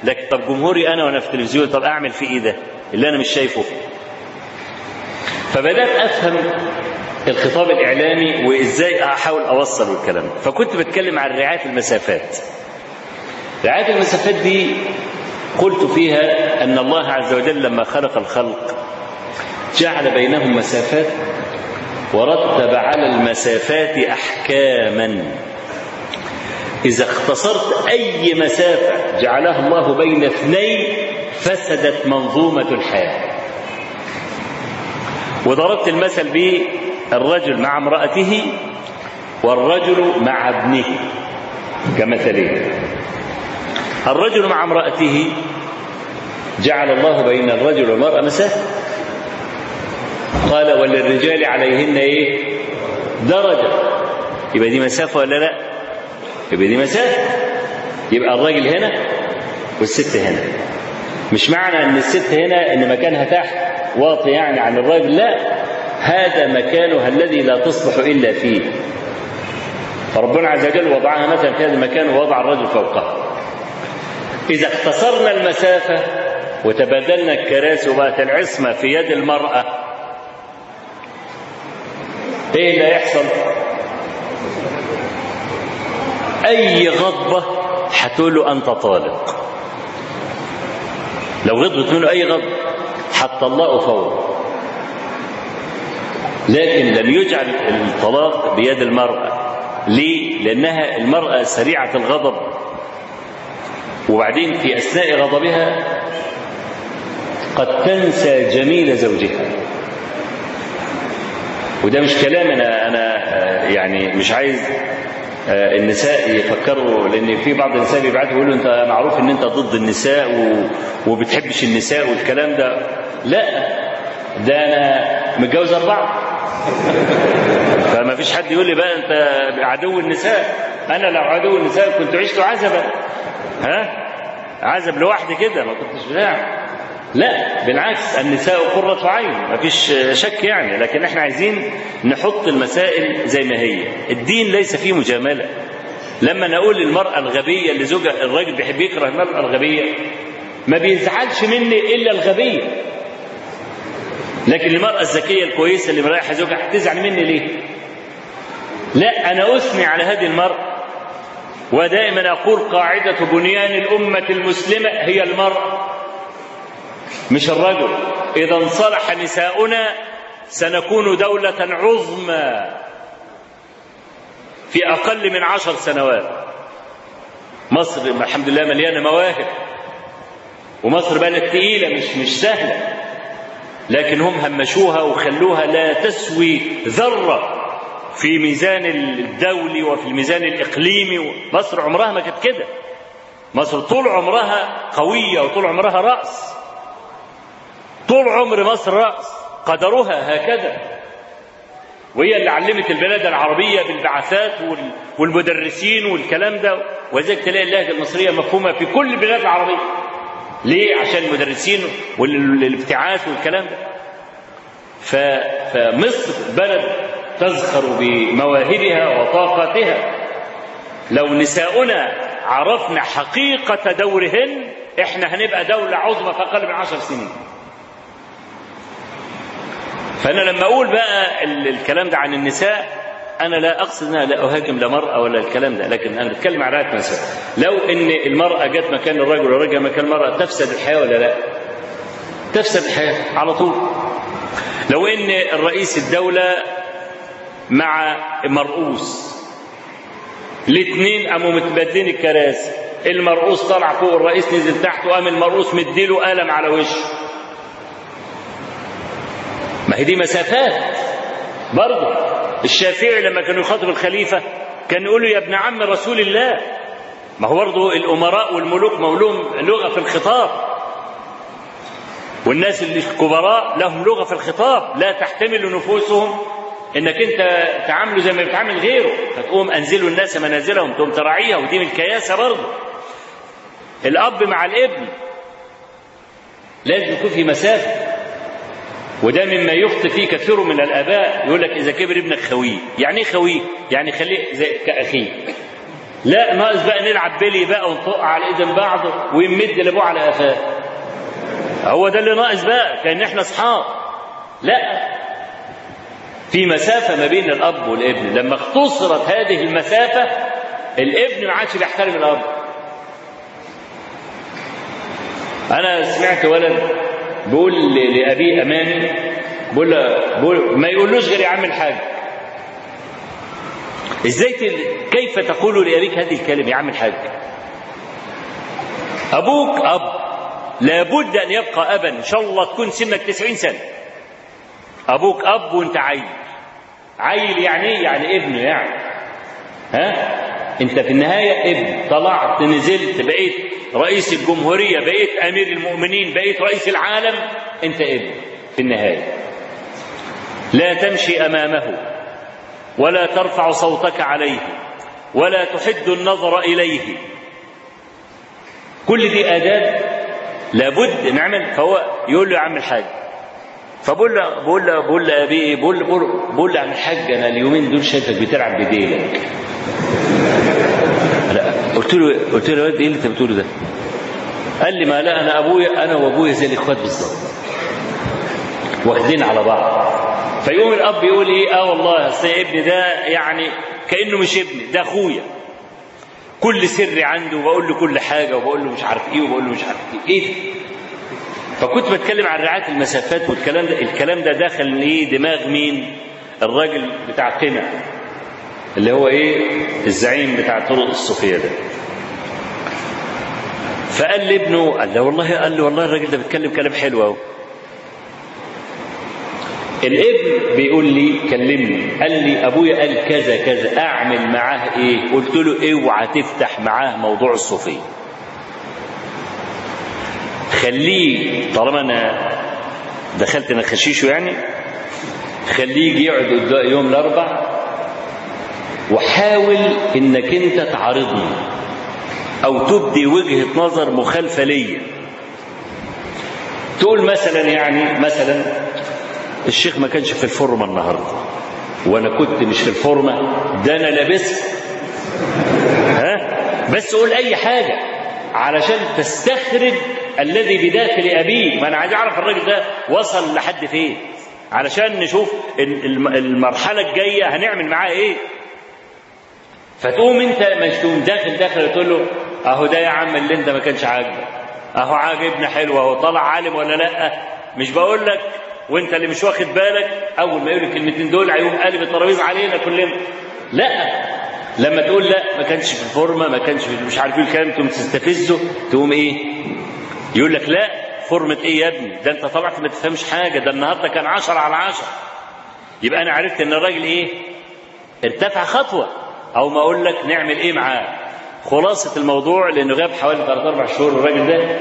S2: لكن طب جمهوري أنا وأنا في التلفزيون طب أعمل فيه إيه ده؟ اللي أنا مش شايفه. فبدأت أفهم الخطاب الإعلامي وإزاي أحاول أوصل الكلام. فكنت بتكلم عن رعاية المسافات. رعاية المسافات دي قلت فيها أن الله عز وجل لما خلق الخلق جعل بينهم مسافات ورتب على المسافات أحكاما. إذا اختصرت أي مسافة جعلها الله بين اثنين فسدت منظومة الحياة. وضربت المثل بالرجل مع امرأته والرجل مع ابنه كمثلين. الرجل مع امرأته جعل الله بين الرجل والمرأة مسافة. قال وللرجال عليهن إيه؟ درجة. يبقى دي مسافة ولا لا؟ يبقى دي مسافة. يبقى الراجل هنا والست هنا. مش معنى إن الست هنا إن مكانها تحت واطي يعني عن الراجل لا. هذا مكانها الذي لا تصلح إلا فيه. فربنا عز وجل وضعها مثلا في هذا المكان ووضع الرجل فوقها. إذا اختصرنا المسافة وتبادلنا الكراسي وبقت العصمة في يد المرأة إيه اللي هيحصل؟ أي غضبة هتقول له أنت طالق. لو غضبت منه أي غضب؟ هتطلقه فورا لكن لم يجعل الطلاق بيد المرأة. ليه؟ لأنها المرأة سريعة الغضب. وبعدين في أثناء غضبها قد تنسى جميل زوجها. وده مش كلام أنا أنا يعني مش عايز النساء يفكروا لأن في بعض النساء بيبعتوا يقولوا أنت معروف إن أنت ضد النساء وبتحبش النساء والكلام ده. لا ده أنا متجوز أربعة. فما فيش حد يقول لي بقى أنت عدو النساء. أنا لو عدو النساء كنت عشت عزبا. ها؟ عزب لوحدي كده ما كنتش بتاع. لا بالعكس النساء قرة عين ما فيش شك يعني لكن إحنا عايزين نحط المسائل زي ما هي. الدين ليس فيه مجاملة. لما نقول للمرأة الغبية اللي زوجها الراجل بيحب يكره المرأة الغبية ما بيزعلش مني إلا الغبية. لكن المرأة الذكية الكويسة اللي مريحة زوجها هتزعل مني ليه؟ لا أنا أثني على هذه المرأة. ودائما أقول قاعدة بنيان الأمة المسلمة هي المرأة. مش الرجل. إذا انصلح نساؤنا سنكون دولة عظمى في أقل من عشر سنوات. مصر الحمد لله مليانة مواهب ومصر بلد تقيلة مش مش سهلة. لكن هم همشوها وخلوها لا تسوي ذرة في ميزان الدولي وفي الميزان الإقليمي. مصر عمرها ما كانت كده. مصر طول عمرها قوية وطول عمرها رأس. طول عمر مصر رأس قدرها هكذا. وهي اللي علمت البلاد العربية بالبعثات وال- والمدرسين والكلام ده. ولذلك تلاقي اللهجة المصرية مفهومة في كل البلاد العربية. ليه؟ عشان المدرسين والابتعاث والكلام ده. فمصر بلد تزخر بمواهبها وطاقتها. لو نساؤنا عرفنا حقيقة دورهن إحنا هنبقى دولة عظمى في أقل من عشر سنين. فأنا لما أقول بقى ال- الكلام ده عن النساء أنا لا أقصد أنها لا أهاجم لا مرأة ولا الكلام ده لكن أنا بتكلم عن رعاية نساء لو إن المرأة جت مكان الرجل والرجل مكان المرأة تفسد الحياة ولا لا؟ تفسد الحياة على طول. لو إن الرئيس الدولة مع مرؤوس الاثنين قاموا متبادلين الكراسي المرؤوس طلع فوق الرئيس نزل تحت وقام المرؤوس مديله قلم على وشه. ما هي دي مسافات. برضه الشافعي لما كان يخاطب الخليفة كان يقول له يا ابن عم رسول الله. ما هو برضه الأمراء والملوك مولوم لغة في الخطاب. والناس الكبراء لهم لغة في الخطاب. لا تحتمل نفوسهم إنك أنت تعامله زي ما بتعامل غيره. فتقوم انزلوا الناس منازلهم تقوم تراعيها ودي من الكياسه برضه. الأب مع الابن لازم يكون في مسافة. وده مما يخطئ فيه كثير من الآباء. يقول لك إذا كبر ابنك خويه يعني إيه خويه يعني خليه زي كأخيه. لا ناقص بقى نلعب بلي بقى ونطق على إيدين بعض ويمد لابوه على قفاه. هو ده اللي ناقص بقى كأن إحنا أصحاب. لا. في مسافة ما بين الأب والابن. لما اختصرت هذه المسافة الابن ما عادش بيحترم الأب. أنا سمعت ولد بيقول ل- لابيه امامي بقول له بقول ما يقولوش غير يا عم الحاج. إزاي. كيف تقول لأبيك هذه الكلمة يا عم الحاج؟ أبوك أب لابد أن يبقى أبا إن شاء الله تكون سنك تسعين سنة. أبوك أب وأنت عيل. عيل يعني إيه؟ يعني ابنه يعني. ها؟ أنت في النهاية ابن. طلعت نزلت بقيت رئيس الجمهورية بقيت أمير المؤمنين بقيت رئيس العالم انت ابن في النهاية. لا تمشي أمامه ولا ترفع صوتك عليه ولا تحد النظر إليه. كل دي آداب لابد نعمل فهو يقول له يا عم الحاج فبقول له بقول له بقول له بقول له بقول له- عم الحاج أنا اليومين دول شايفك بتلعب بديلك. قلت له قلت له يا إيه اللي أنت بتقوله ده؟ قال لي ما لا أنا أبويا أنا وأبويا زي الإخوات بالظبط. واخدين على بعض. فيقوم الأب يقول إيه؟ آه والله اصل ابني ده يعني كأنه مش ابني ده أخويا. كل سر عنده وبقول له كل حاجة وبقول له مش عارف إيه وبقول له مش عارف إيه. إيه ده؟ فكنت بتكلم عن رعاية المسافات والكلام ده. الكلام ده دخل إيه؟ دماغ مين؟ الراجل بتاع قنا اللي هو إيه؟ الزعيم بتاع طرق الصوفية ده. فقال لابنه قال له والله قال له والله الراجل ده بيتكلم كلام حلو أهو. الابن بيقول لي كلمني. قال لي أبويا قال كذا كذا أعمل معاه إيه؟ قلت له أوعى تفتح معاه موضوع الصوفية. خليه طالما أنا دخلت أنا خشيشه يعني خليه يجي يقعد يوم الأربع وحاول إنك أنت تعارضني أو تبدي وجهة نظر مخالفة ليا. تقول مثلا يعني مثلا الشيخ ما كانش في الفورمة النهارده وأنا كنت مش في الفورمة ده أنا لابس. ها؟ بس قول أي حاجة علشان تستخرج الذي بداخل أبيه. ما أنا عايز أعرف الراجل ده وصل لحد فين. علشان نشوف الم- المرحلة الجاية هنعمل معاه إيه. فتقوم انت مش تقوم داخل داخل تقول له أهو ده يا عم اللي انت ما كانش عاجبك أهو عاجبنا حلو أهو طلع عالم ولا لأ؟ مش بقول لك وانت اللي مش واخد بالك أول ما يقول الكلمتين دول هيقوم قالب الترابيزه علينا كلنا. لأ لما تقول لأ ما كانش في الفورمة ما كانش في مش عارف الكلام تقوم تستفزه تقوم إيه؟ يقول لك لأ فورمة إيه يا ابني؟ ده أنت طلعت ما تفهمش حاجة ده النهارده كان عشرة على عشرة. يبقى أنا عرفت إن الراجل إيه؟ ارتفع خطوة. أو ما أقول لك نعمل إيه معاه. خلاصة الموضوع لأنه غاب حوالي ثلاث أربع شهور الراجل ده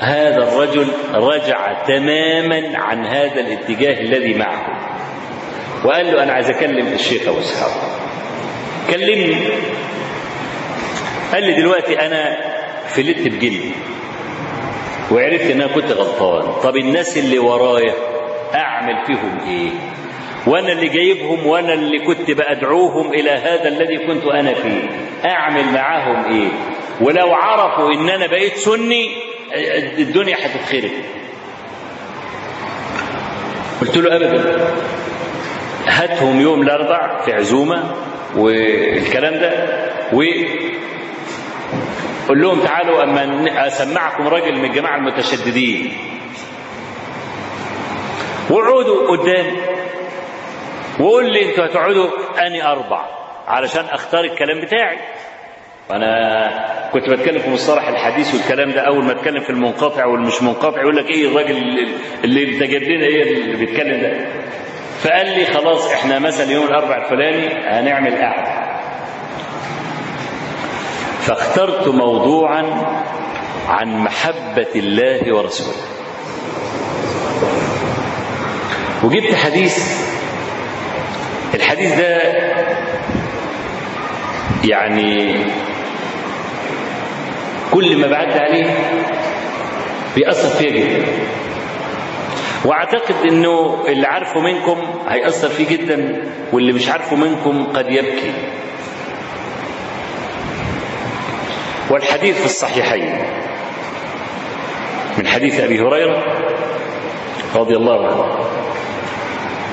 S2: هذا الرجل رجع تماما عن هذا الاتجاه الذي معه. وقال له أنا عايز أكلم الشيخ أبو إسحاق. كلمني. قال لي دلوقتي أنا فلت بجلدي وعرفت إن أنا كنت غلطان. طب الناس اللي ورايا أعمل فيهم إيه؟ وأنا اللي جايبهم وأنا اللي كنت بدعوهم إلى هذا الذي كنت أنا فيه. أعمل معاهم إيه؟ ولو عرفوا إن أنا بقيت سني الدنيا هتتخرب. قلت له ابدا. هاتهم يوم الأربع في عزومة والكلام ده و قول لهم تعالوا أما أسمعكم راجل من الجماعه المتشددين. وقعدوا قدامي وقول لي أنتوا هتقعدوا اني أربع علشان اختار الكلام بتاعي. أنا كنت بتكلم في مصطلح الحديث والكلام ده اول ما اتكلم في المنقطع والمش منقطع يقول لك إيه الراجل اللي انت جايب لنا إيه اللي بيتكلم ده؟ فقال لي خلاص إحنا مثلا يوم الاربع الفلاني هنعمل قعدة. فاخترت موضوعا عن محبة الله ورسوله. وجبت حديث الحديث ده يعني كل ما بعد عليه بيأثر فيا جدا. وأعتقد إنه اللي عارفه منكم هيأثر فيه جدا واللي مش عارفه منكم قد يبكي. والحديث في الصحيحين من حديث أبي هريرة رضي الله عنه.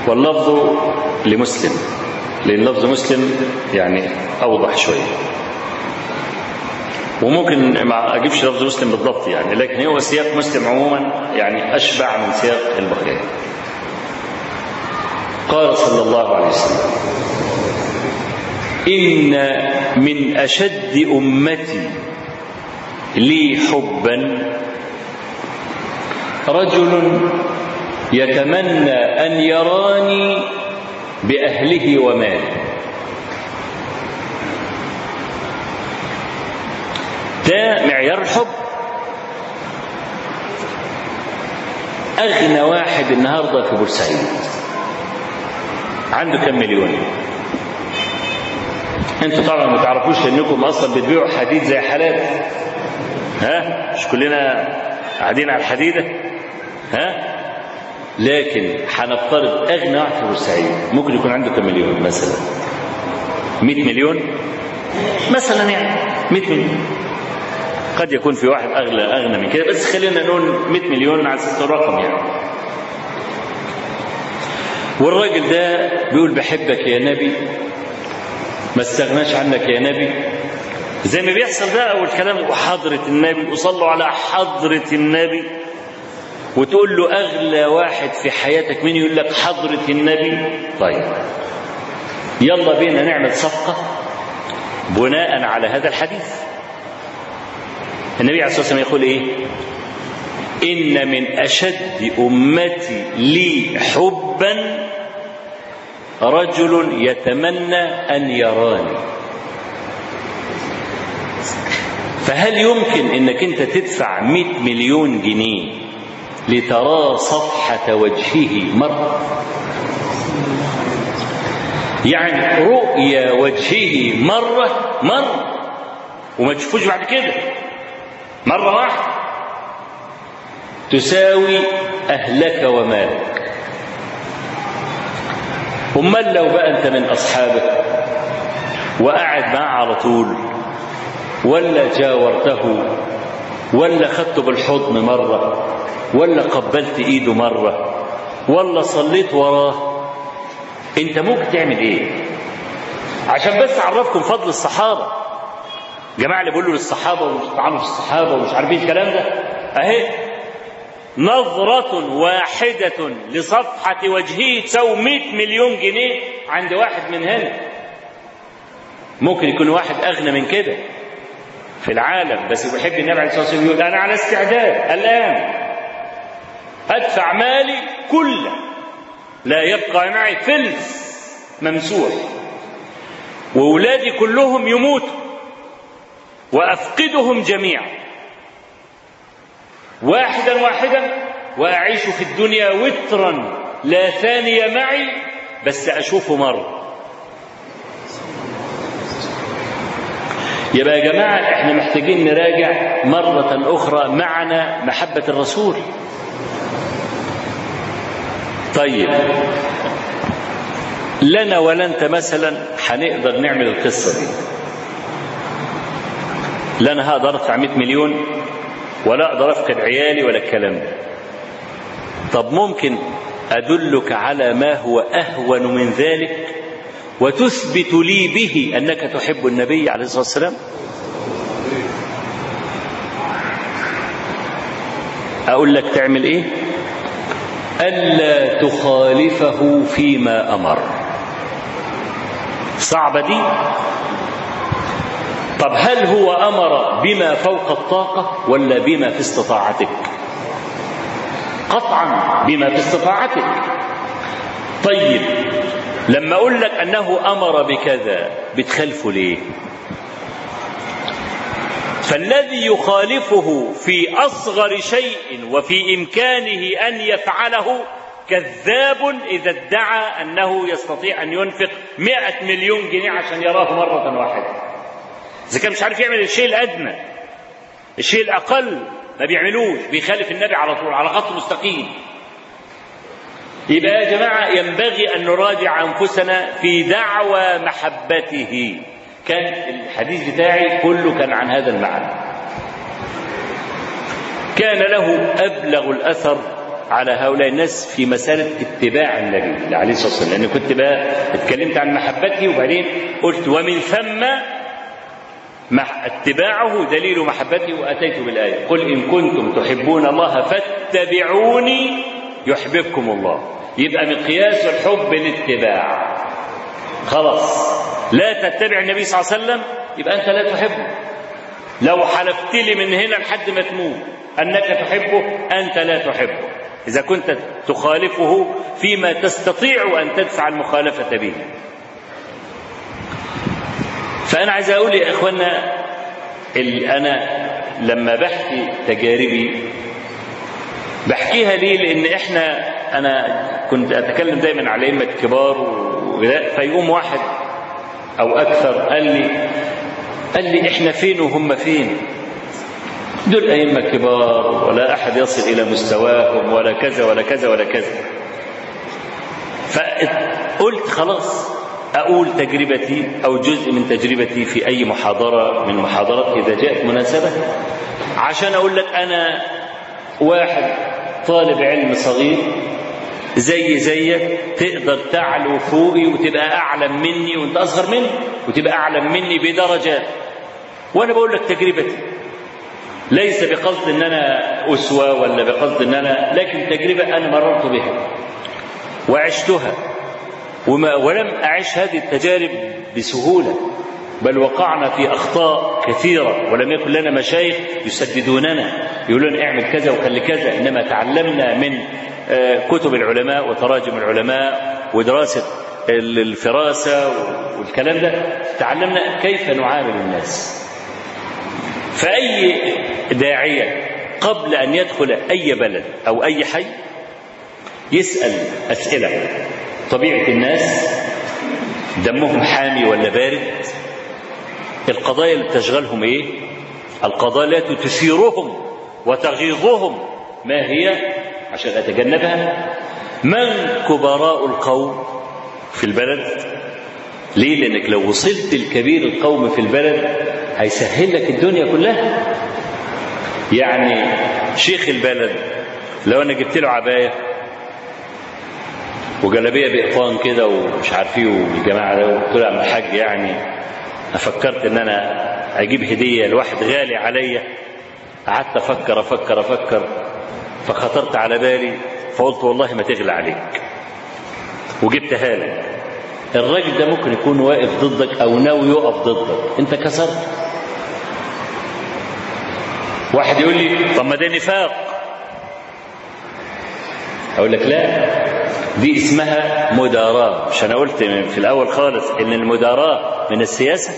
S2: واللفظ لمسلم. لأن لفظ مسلم يعني أوضح شوية وممكن ما أجيبش لفظ مسلم بالضبط يعني لكن هو سياق مسلم عموما يعني أشبع من سياق البخاري قال صلى الله عليه وسلم إن من أشد أمتي لي حبا رجل يتمنى أن يراني بأهله وماله. ده معيار الحب. أغنى واحد النهارده في بورسعيد. عنده كم مليون؟ أنتوا طبعا ما تعرفوش إنكم أصلا بتبيعوا حديد زي حالات ها؟ مش كلنا قاعدين على الحديدة. ها؟ لكن هنفترض أغنى واحد في بورسعيد ممكن يكون عنده كم مليون مثلا؟ 100 مليون؟ مثلا يعني. 100 مليون. قد يكون في واحد أغلى أغنى من كده. بس خلينا نقول 100 مليون على أساس الرقم يعني. والراجل ده بيقول بحبك يا نبي ما استغناش عنك يا نبي. زي ما بيحصل بقى والكلام وحضرة النبي وصلوا على حضرة النبي. وتقول له أغلى واحد في حياتك مين يقول لك حضرة النبي؟ طيب. يلا بينا نعمل صفقة بناء على هذا الحديث. النبي عليه الصلاة والسلام يقول إيه؟ إن من أشد أمتي لي حبا رجل يتمنى أن يراني. فهل يمكن إنك أنت تدفع 100 مليون جنيه لترى صفحة وجهه مرة يعني رؤيا وجهه مرة مرة وما تشوفوش بعد كده. مرة واحدة. تساوي أهلك ومالك. أمال لو بقى أنت من أصحابك وقاعد معاه على طول ولا جاورته ولا خدته بالحضن مرة ولا قبلت إيده مرة ولا صليت وراه. أنت ممكن تعمل إيه؟ عشان بس اعرفكم فضل الصحابة. جماعة اللي بيقولوا للصحابة ومش تعالوا في الصحابة ومش عارفين الكلام ده أهي. نظرة واحدة لصفحة وجهه تساوي 100 مليون جنيه عند واحد من هنا. ممكن يكون واحد أغنى من كده في العالم بس بيحب النبي عليه الصلاة والسلام يقول أنا على استعداد الآن. أدفع مالي كله. لا يبقى معي فلس ممسوح وأولادي كلهم يموتوا. وأفقدهم جميعا. واحدا واحدا وأعيش في الدنيا وترا لا ثاني معي بس اشوفه مره يبقى يا جماعة إحنا محتاجين نراجع مرة أخرى معنى محبة الرسول. طيب. لنا ولا انت مثلا هنقدر نعمل القصة دي. لا أنا هقدر ادفع 100 مليون ولا أقدر أفقد عيالي ولا الكلام ده طب ممكن أدلك على ما هو أهون من ذلك وتثبت لي به أنك تحب النبي عليه الصلاة والسلام؟ أقول لك تعمل إيه؟ ألا تخالفه فيما أمر. صعبة دي؟ طب هل هو أمر بما فوق الطاقة ولا بما في استطاعتك؟ قطعا بما في استطاعتك. طيب لما أقول لك أنه أمر بكذا بتخالفه ليه؟ فالذي يخالفه في أصغر شيء وفي إمكانه أن يفعله كذاب إذا ادعى أنه يستطيع أن ينفق مئة مليون جنيه عشان يراه مرة واحدة. إذا كان مش عارف يعمل الشيء الأدنى الشيء الأقل ما بيعملوش بيخالف النبي على طول على خط مستقيم. يبقى يا جماعة ينبغي أن نراجع أنفسنا في دعوى محبته. كان الحديث بتاعي كله كان عن هذا المعنى. كان له أبلغ الأثر على هؤلاء الناس في مسألة اتباع النبي عليه الصلاة والسلام. لأن كنت بقى اتكلمت عن محبته وبعدين قلت ومن ثم اتباعه دليل محبته وأتيت بالآية. قل إن كنتم تحبون الله فاتبعوني يحببكم الله. يبقى مقياس الحب الاتباع خلاص. لا تتبع النبي صلى الله عليه وسلم يبقى أنت لا تحبه. لو حلفت لي من هنا لحد ما تموت أنك تحبه أنت لا تحبه. إذا كنت تخالفه فيما تستطيع أن تدفع المخالفة به. فأنا عايز أقول يا إخوانا أنا لما بحكي تجاربي بحكيها ليه؟ لأن إحنا أنا كنت أتكلم دايما على أئمة كبار فيقوم واحد أو أكثر قال لي قال لي إحنا فين وهم فين؟ دول أئمة كبار ولا أحد يصل إلى مستواهم ولا كذا ولا كذا ولا كذا فقلت خلاص أقول تجربتي أو جزء من تجربتي في أي محاضرة من المحاضرات إذا جاءت مناسبة عشان أقول لك أنا واحد طالب علم صغير زي زيك تقدر تعلو فوقي وتبقى أعلم مني وأنت أصغر مني وتبقى أعلم مني بدرجات. وأنا بقول لك تجربتي. ليس بقصد إن أنا أسوة ولا بقصد إن أنا لكن تجربة أنا مررت بها وعشتها. وما ولم أعش هذه التجارب بسهولة. بل وقعنا في أخطاء كثيرة ولم يكن لنا مشايخ يسددوننا يقولون اعمل كذا وخلي كذا إنما تعلمنا من كتب العلماء وتراجم العلماء ودراسة الفراسة والكلام ده تعلمنا كيف نعامل الناس. فأي داعية قبل أن يدخل أي بلد أو أي حي يسأل أسئلة. طبيعة الناس دمهم حامي ولا بارد؟ القضايا اللي تشغلهم إيه؟ القضايا التي تثيرهم وتغيظهم. ما هي؟ عشان أتجنبها. من كبراء القوم في البلد؟ ليه؟ لأنك لو وصلت لكبير القوم في البلد هيسهل لك الدنيا كلها. يعني شيخ البلد لو أنا جبت له عباية وجلابية بإقطان كده ومش عارف إيه والجماعة ده قلت له يا عم الحاج يعني فكرت إن أنا أجيب هدية لواحد غالي عليا قعدت أفكر أفكر أفكر فخطرت على بالي فقلت والله ما تغلى عليك. وجبتها لك الراجل ده ممكن يكون واقف ضدك أو ناوي يقف ضدك. أنت كسرت. واحد يقول لي طب ما ده نفاق. أقول لك لا. دي اسمها مداراة. مش أنا قلت في الأول خالص إن المداراة من السياسة.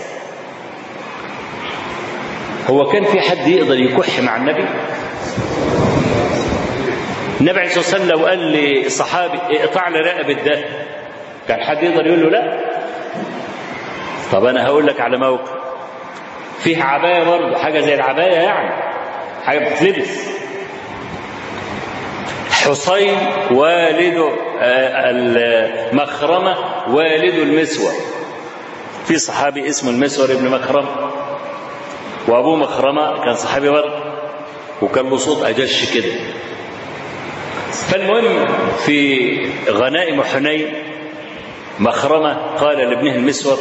S2: هو كان في حد يقدر يكح مع النبي؟ النبي عليه الصلاة والسلام لو قال لصحابي اقطع لي رقبة ده كان حد يقدر يقول له لا؟ طب أنا هقول لك على موقف. فيه عباية برضه حاجة زي العباية يعني حاجة بتتلبس. حسين والد المخرمة والد المسور. في صحابي اسمه المسور ابن مخرمه وابوه مخرمة كان صحابي برضه. وكان له صوت أجش كده. فالمهم في غنائم حنين مخرمة قال لابنه المسور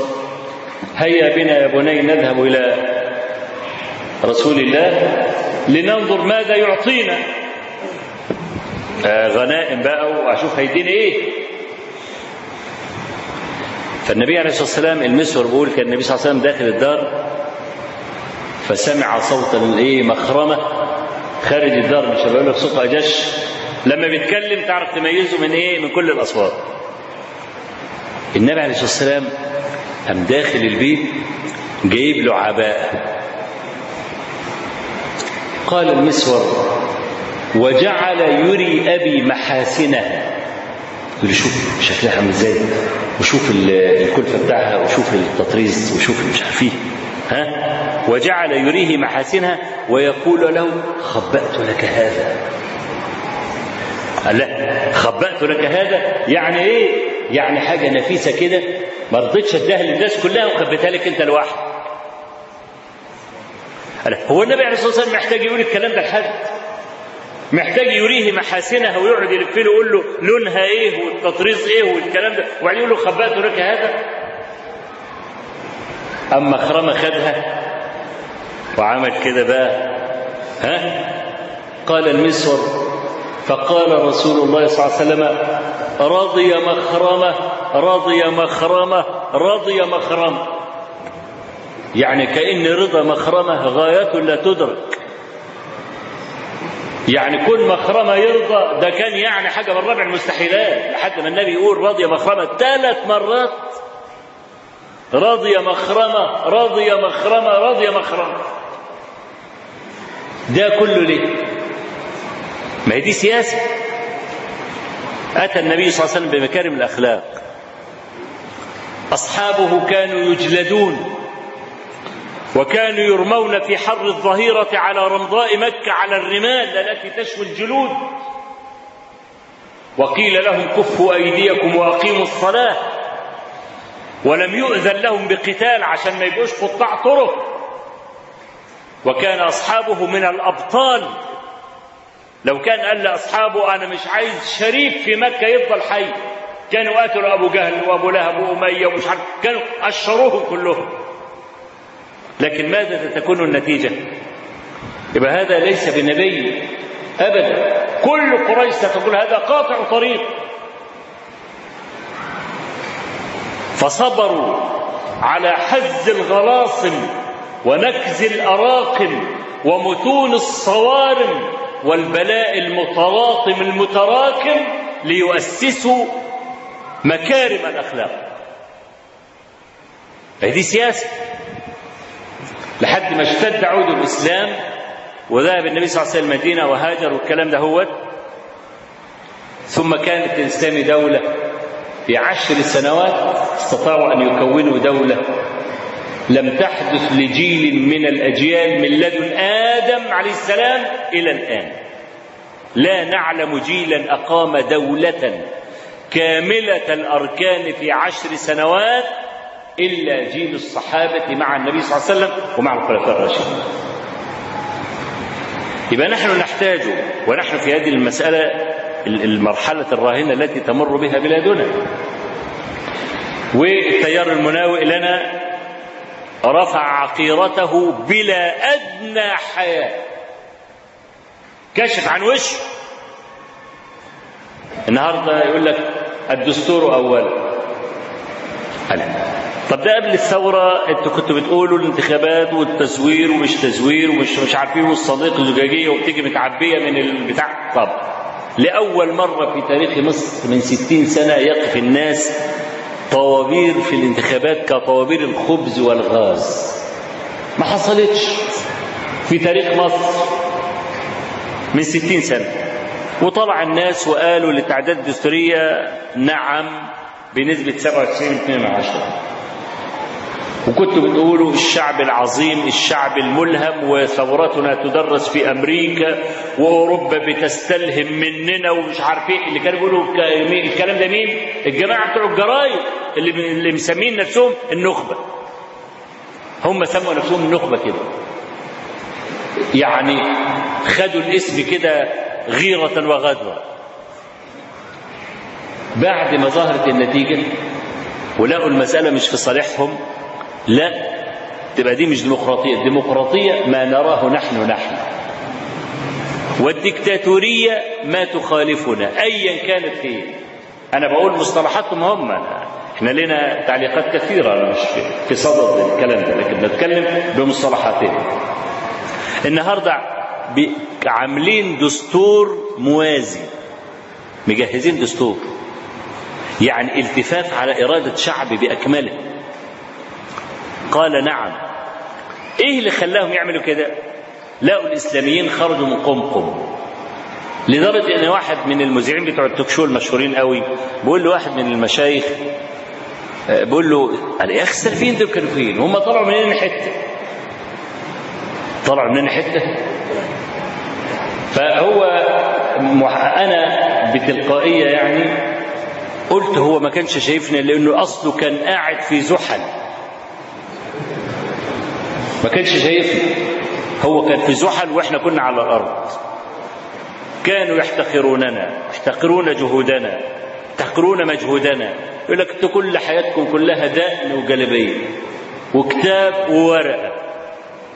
S2: هيا بنا يا بني نذهب إلى رسول الله لننظر ماذا يعطينا. آه غنائم بقى وأشوف هيديني إيه. فالنبي عليه الصلاة والسلام المسور بيقول كان النبي صلى الله عليه وسلم داخل الدار فسمع صوت الإيه مخرمة خارج الدار مش بقول لك صوت اجش لما بيتكلم تعرف تميزه من إيه من كل الأصوات. النبي عليه الصلاة والسلام قام داخل البيت جايب له عباءه قال المسور وجعل يري أبي محاسنه. يقول شوف شكلها عامل إزاي وشوف الكلفة بتاعها وشوف التطريز وشوف مش عارف إيه. ها؟ وجعل يريه محاسنها ويقول له خبأت لك هذا. قال لا خبأت لك هذا؟ يعني إيه؟ يعني حاجة نفيسة كده؟ ما رضيتش أديها للناس كلها وخبيتها لك أنت لوحدك. هو النبي عليه الصلاة والسلام محتاج يقول الكلام ده لحد؟ محتاج يريه محاسنها ويقعد يلف له يقول له لونها إيه والتطريز إيه والكلام ده وبعدين يقول له خبأت لك هذا. أما خرمة خدها وعمل كده بقى ها؟ قال المسور فقال رسول الله صلى الله عليه وسلم رضي مخرمة رضي مخرمة رضي مخرمه يعني كأن رضا مخرمة غاية لا تدرك. يعني كل مخرمه يرضى ده كان يعني حاجة من ربع المستحيلات لحد ما النبي يقول رضي مخرمة ثلاث مرات. رضي مخرمة رضي مخرمة رضي مخرمة. ده كله ليه؟ ما هي دي سياسة. أتى النبي صلى الله عليه وسلم بمكارم الأخلاق. أصحابه كانوا يجلدون. وكانوا يرمون في حر الظهيرة على رمضاء مكة على الرمال التي تشوي الجلود. وقيل لهم كفوا أيديكم وأقيموا الصلاة. ولم يؤذن لهم بقتال عشان ما يبقوش قطاع طرق. وكان أصحابه من الأبطال. لو كان قال لأصحابه أنا مش عايز شريف في مكة يفضل حي. كانوا قتلوا أبو جهل وأبو لهب وأمية ومش عارف كانوا أشروهم كلهم. لكن ماذا تكون النتيجة؟ يبقى هذا ليس بنبي أبدا. كل قريش ستقول هذا قاطع طريق. فصبروا على حز الغلاصم ونكز الأراقم ومتون الصوارم والبلاء المتراطم المتراكم ليؤسسوا مكارم الأخلاق. هذه سياسة. لحد ما اشتد عود الإسلام وذهب النبي صلى الله عليه وسلم المدينة وهاجر والكلام ده هو. ثم كانت الإسلام دولة في عشر سنوات استطاعوا أن يكونوا دولة. لم تحدث لجيل من الأجيال من لدن آدم عليه السلام إلى الآن. لا نعلم جيلا أقام دولة كاملة الأركان في عشر سنوات إلا جيل الصحابة مع النبي صلى الله عليه وسلم ومع الخلفاء الراشدين. يبقى نحن نحتاج ونحن في هذه المسألة المرحلة الراهنة التي تمر بها بلادنا. والتيار المناوئ لنا رفع عقيرته بلا أدنى حياة. كشف عن وشه النهارده يقول لك الدستور أولا. أنا. طب ده قبل الثورة أنتوا كنتوا بتقولوا الانتخابات والتزوير ومش تزوير ومش مش عارفين والصديق الزجاجية وبتيجي متعبية من البتاع طب لأول مرة في تاريخ مصر من ستين سنة يقف الناس طوابير في الانتخابات كطوابير الخبز والغاز. ما حصلتش في تاريخ مصر من ستين سنة. وطلع الناس وقالوا للتعداد الدستورية نعم بنسبة 97.2 وكنتوا بتقولوا الشعب العظيم الشعب الملهم وثورتنا تدرس في أمريكا وأوروبا بتستلهم مننا ومش عارف إيه اللي كانوا بيقولوا الكلام ده مين؟ الجماعة بتوع الجرايد اللي اللي مسمين نفسهم النخبة. هم سموا نفسهم النخبه كده. يعني خدوا الاسم كده غيرة وغدوة. بعد ما ظهرت النتيجة ولقوا المسألة مش في صالحهم لا. تبقى دي مش ديمقراطية. الديمقراطية ما نراه نحن نحن. والديكتاتورية ما تخالفنا أيا كانت هي. أنا بقول مصطلحاتهم هم. إحنا لنا تعليقات كثيرة أنا مش في صدد الكلام ده لكن بتكلم بمصطلحاتهم النهاردة عاملين دستور موازي. مجهزين دستور. يعني التفاف على إرادة شعب بأكمله. قال نعم إيه اللي خلاهم يعملوا كده لقوا الإسلاميين خرجوا من قمقم لدرجة إن واحد من المذيعين بتوع التوك شو المشهورين قوي بيقول له واحد من المشايخ بيقول له قال يا أخي السلفيين دول كانوا فين؟ هم طلعوا منين حتة؟ طلعوا منين حتة؟ فهو أنا بتلقائية يعني قلت هو ما كانش شايفنا لأنه أصله كان قاعد في زحل ما كانش شايفنا هو كان في زحل وإحنا كنا على الأرض. كانوا يحتقروننا يحتقرون جهودنا يحتقرون مجهودنا. يقول لك أنتوا كل حياتكم كلها دقن وجلبيه وكتاب وورقة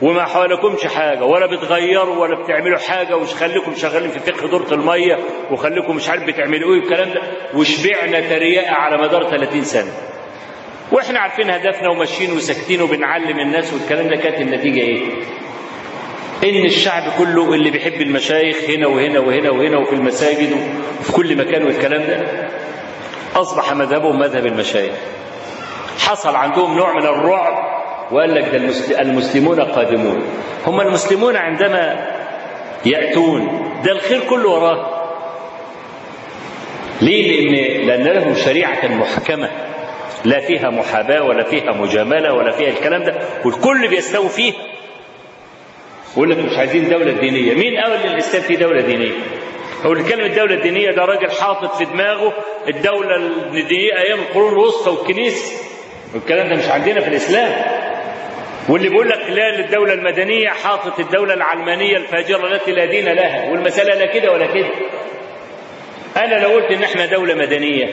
S2: وما حوالكمش حاجة ولا بتغيروا ولا بتعملوا حاجة ومش خليكم شغالين في فقه دورة المية وخليكم مش عارف بتعملوا إيه والكلام ده. وشبعنا تريقه على مدار 30 سنة. وإحنا عارفين هدفنا وماشيين وساكتين وبنعلم الناس والكلام ده كانت النتيجة إيه؟ إن الشعب كله اللي بيحب المشايخ هنا وهنا وهنا وهنا وفي المساجد وفي كل مكان والكلام ده أصبح مذهبهم مذهب المشايخ. حصل عندهم نوع من الرعب وقال لك ده المسلمون قادمون. هم المسلمون عندما يأتون ده الخير كله وراه. ليه؟ لأن لأن لهم شريعة محكمة لا فيها محاباة ولا فيها مجاملة ولا فيها الكلام ده والكل بيستوي فيه. يقول لك مش عايزين دولة دينية. مين قال للإسلام في دولة دينية؟ هو اللي الدولة الدينية ده راجل حاطط في دماغه الدولة الدينية أيام القرون الوسطى والكنيسة. والكلام ده مش عندنا في الإسلام. واللي بيقول لك لا للدولة المدنية حاطط الدولة العلمانية الفاجرة التي لا دين لها. والمسألة لا كده ولا كده. أنا لو قلت إن إحنا دولة مدنية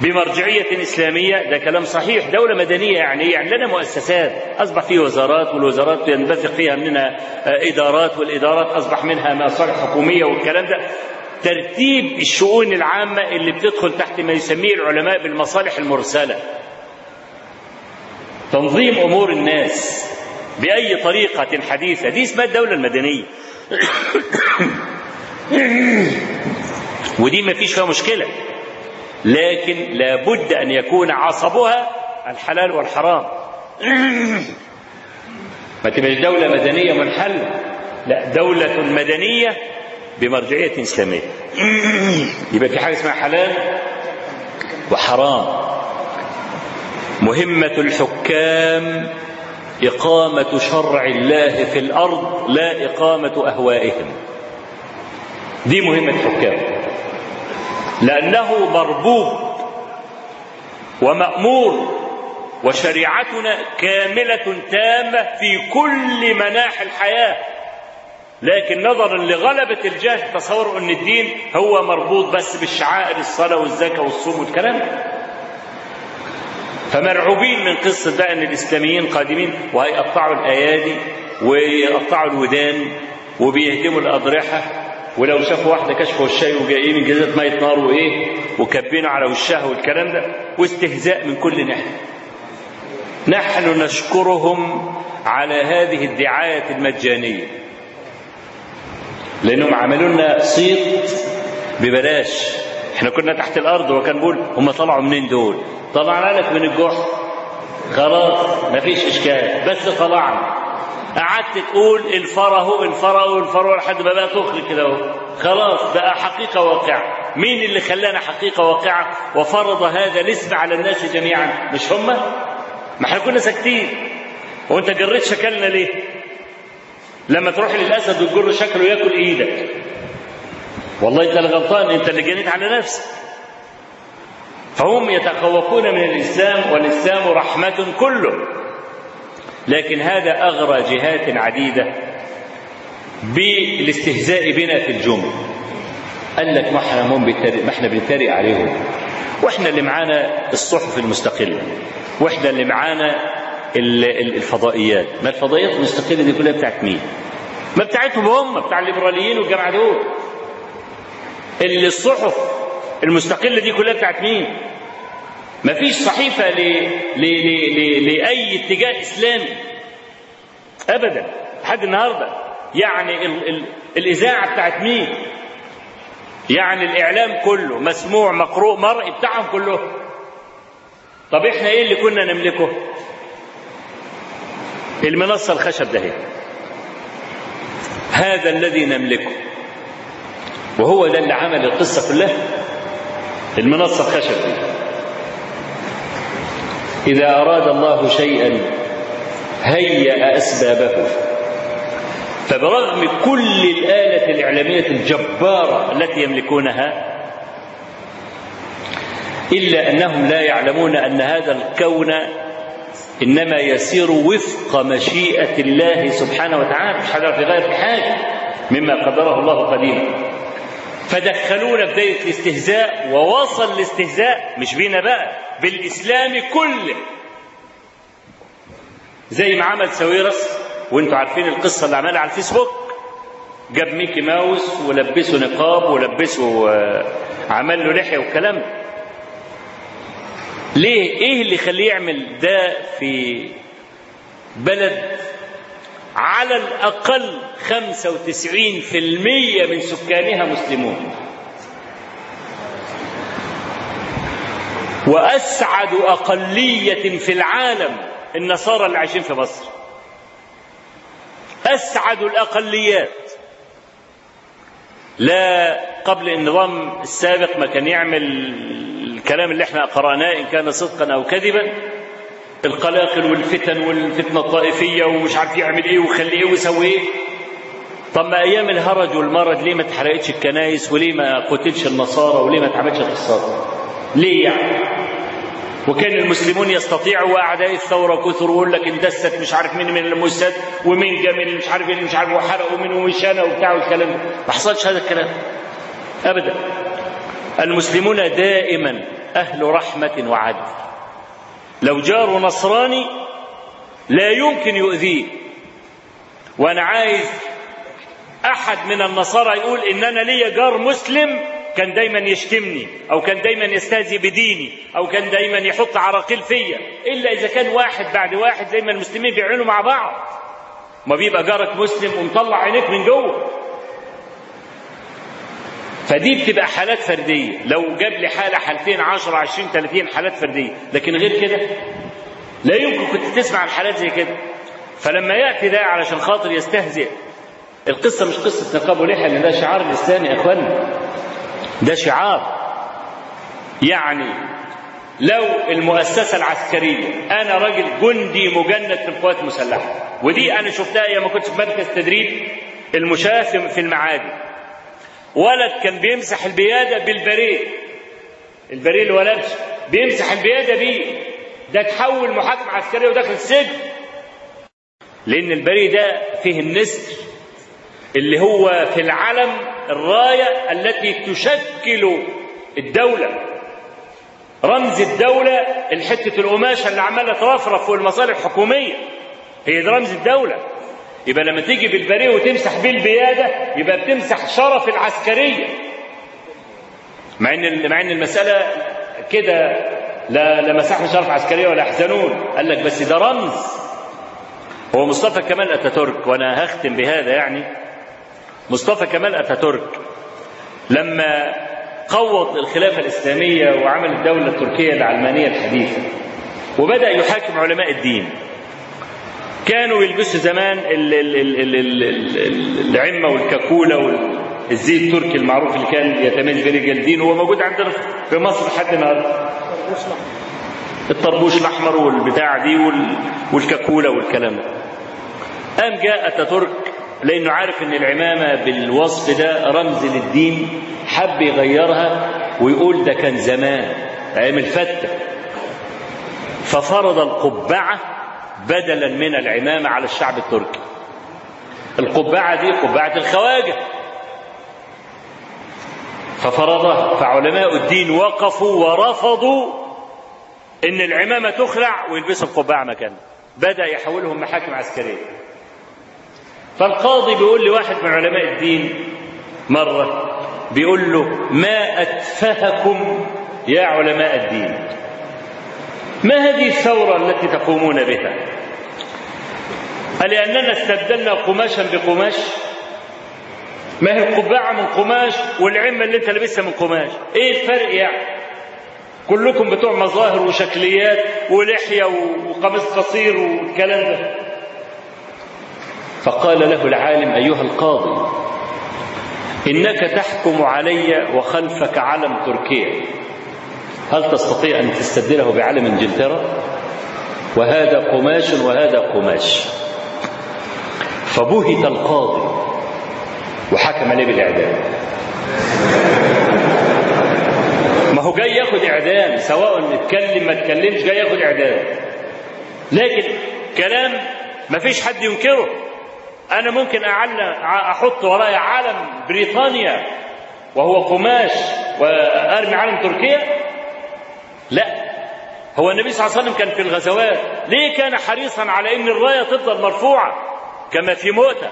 S2: بمرجعية إسلامية. ده كلام صحيح. دولة مدنية يعني يعني لنا مؤسسات. أصبح فيه وزارات والوزارات ينبثق فيها منها إدارات والإدارات أصبح منها مصالح حكومية والكلام ده. ترتيب الشؤون العامة اللي بتدخل تحت ما يسميه العلماء بالمصالح المرسلة. تنظيم أمور الناس بأي طريقة حديثة. دي اسمها الدولة المدنية. ودي ما فيش فيها مشكلة. لكن لابد أن يكون عصبها الحلال والحرام. ما تبقاش دولة مدنية منحلة لا دولة مدنية بمرجعية إسلامية. يبقى في حاجة اسمها حلال وحرام. مهمة الحكام إقامة شرع الله في الأرض لا إقامة أهوائهم. دي مهمة الحكام لأنه مربوب ومأمور وشريعتنا كاملة تامة في كل مناحي الحياة. لكن نظرا لغلبة الجهل تصوروا أن الدين هو مربوط بس بالشعائر الصلاة والزكاة والصوم والكلام. فمرعوبين من قصة بقى أن الإسلاميين قادمين وهيقطعوا الأيادي ويقطعوا الودان وبيهدموا الأضرحة. ولو شافوا واحدة كشفوا الشاي وجايين جزيره مية نار وإيه وكبينوا على وشها والكلام ده واستهزاء من كل ناحية. نحن نشكرهم على هذه الدعاية المجانية. لأنهم عملوا لنا صيت ببلاش. إحنا كنا تحت الأرض وكان بيقول هم طلعوا منين دول؟ طلعنا لك من الجحر خلاص مفيش إشكال. بس طلعنا. قعدت تقول الفرا هو الفرا والفرا لحد ما بقى تخرج كده اهو. خلاص بقى حقيقة واقعة. مين اللي خلانا حقيقة واقعة؟ وفرض هذا الاسم على الناس جميعا. مش هم؟ ما إحنا كنا ساكتين. وانت جريت شكلنا ليه؟ لما تروح للأسد وتجر شكله ياكل إيدك. والله انت اللي غلطان انت اللي جنيت على نفسك. فهم يتخوفون من الإسلام والإسلام رحمة كله. لكن هذا أغرى جهات عديدة بالاستهزاء بنا في الجمل. قال لك ما إحنا ما إحنا بنتريق عليهم. وإحنا اللي معانا الصحف المستقلة. وإحنا اللي معانا الفضائيات. ما الفضائيات المستقلة دي كلها بتاعت مين؟ ما بتاعتهم هم بتاع الليبراليين والجماعة دول. اللي الصحف المستقلة دي كلها بتاعت مين؟ ما فيش صحيفة ل... ل... ل... ل... لأي اتجاه إسلامي. ابدا لحد النهارده. يعني ال... ال... الإذاعة بتاعت مين؟ يعني الإعلام كله مسموع مقروء مرئي بتاعهم كلهم. طب إحنا إيه اللي كنا نملكه؟ المنصة الخشب ده هي. هذا الذي نملكه. وهو ده اللي عمل القصة كلها. المنصة الخشب دي. إذا أراد الله شيئا هيأ أسبابه. فبرغم كل الآلة الإعلامية الجبارة التي يملكونها إلا أنهم لا يعلمون أن هذا الكون إنما يسير وفق مشيئة الله سبحانه وتعالى مش حاجة في غير حاجة مما قدره الله قديما. فدخلونا بداية الاستهزاء ووصل الاستهزاء مش بينا بقى. بالإسلام كله. زي ما عمل ساويرس وانتوا عارفين القصة اللي عملها على الفيسبوك. جاب ميكي ماوس ولبسه نقاب ولبسه عمل له لحية والكلام ليه؟ إيه اللي يخليه يعمل ده في بلد على الأقل 95% من سكانها مسلمون؟ وأسعد أقلية في العالم النصارى اللي عايشين في مصر. أسعد الأقليات. لا قبل النظام السابق ما كان يعمل الكلام اللي إحنا قرأناه إن كان صدقا أو كذبا القلاقل والفتن والفتنة الطائفية ومش عارف يعمل إيه ويخلي إيه ويسوي إيه. طب ما أيام الهرج والمرض ليه ما اتحرقتش الكنايس وليه ما قتلش النصارى وليه ما اتعملش القصات ليه يعني وكان المسلمون يستطيعوا واعداء الثورة كثر ويقول لك اندست مش عارف مين من الموساد ومين جا من مش عارف مش عارف وحرقوا من وشانه وبتاع والكلام ده. ما حصلش هذا الكلام. ابدا. المسلمون دائما أهل رحمة وعدل. لو جاره نصراني لا يمكن يؤذيه. وأنا عايز أحد من النصارى يقول إن أنا ليا جار مسلم كان دايما يشتمني أو كان دايما يستهزئ بديني أو كان دايما يحط عراقيل فيا إلا إذا كان واحد بعد واحد زي ما المسلمين بيعملوا مع بعض. ما بيبقى جارك مسلم ومطلع عينيك من جوه. فدي بتبقى حالات فردية. لو جاب لي حالة حالتين 10 20 30 حالات فردية. لكن غير كده لا يمكن كنت تسمع عن حالات زي كده. فلما يأتي ده علشان خاطر يستهزئ القصة مش قصة نقاب ولحية لأن ده شعار الإسلام يا إخوانا ده شعار. يعني لو المؤسسة العسكرية أنا راجل جندي مجند في القوات المسلحة ودي أنا شفتها أيام ما كنت في مركز تدريب المشاة في المعادي. ولد كان بيمسح البيادة بالبريد البريد اللي هو لابسه بيمسح البيادة بيه. ده تحول محاكمة عسكرية وداخل السجن لأن البريد ده فيه النسر. اللي هو في العلم الراية التي تشكل الدولة. رمز الدولة الحتة القماشة اللي عمالة ترفرف فوق المصالح الحكومية. هي دي رمز الدولة. يبقى لما تيجي بالبريه وتمسح بيه البيادة يبقى بتمسح شرف العسكرية. مع إن مع إن المسألة كده لا لا مسحنا شرف عسكرية ولا يحزنون. قال لك بس ده رمز. هو مصطفى كمال أتاتورك وأنا هختم بهذا يعني. مصطفى كمال أتاتورك لما قوض الخلافة الإسلامية وعمل الدولة التركية العلمانية الحديثة وبدأ يحاكم علماء الدين. كانوا يلبسوا زمان ال ال ال ال ال ال العمة والكاكوله الزي التركي المعروف اللي كان يتميز برجال الدين. هو موجود عندنا في مصر لحد النهارده. الطربوش الأحمر والبتاع دي وال... والكاكولا والكلام ده. قام جاء أتاتورك لأنه عارف إن العمامة بالوصف ده رمز للدين حب يغيرها ويقول ده كان زمان أيام الفتة. ففرض القبعة بدلا من العمامة على الشعب التركي. القبعة دي قبعة الخواجة. ففرضها. فعلماء الدين وقفوا ورفضوا إن العمامة تخلع ويلبسوا القبعة مكانها. بدأ يحولهم محاكم عسكرية. فالقاضي بيقول لواحد من علماء الدين مرة بيقول له ما أتفهكم يا علماء الدين؟ ما هذه الثورة التي تقومون بها؟ ألأننا استبدلنا قماشا بقماش؟ ما هي القبعة من قماش والعمة اللي انت لابسها من قماش؟ إيه الفرق يعني كلكم بتوع مظاهر وشكليات ولحية وقميص قصير والكلام ده. فقال له العالم أيها القاضي إنك تحكم علي وخلفك علم تركيا. هل تستطيع أن تستبدله بعلم إنجلترا؟ وهذا قماش وهذا قماش. فبهت القاضي وحكم عليه بالإعدام. ما هو جاي ياخد إعدام سواء اتكلم ما اتكلمش جاي ياخد إعدام. لكن كلام ما فيش حد ينكره. أنا ممكن أعلم أحط ورايا علم بريطانيا وهو قماش وأرمي علم تركيا؟ لا. هو النبي صلى الله عليه وسلم كان في الغزوات. ليه كان حريصا على إن الراية تفضل مرفوعة؟ كما في مؤتة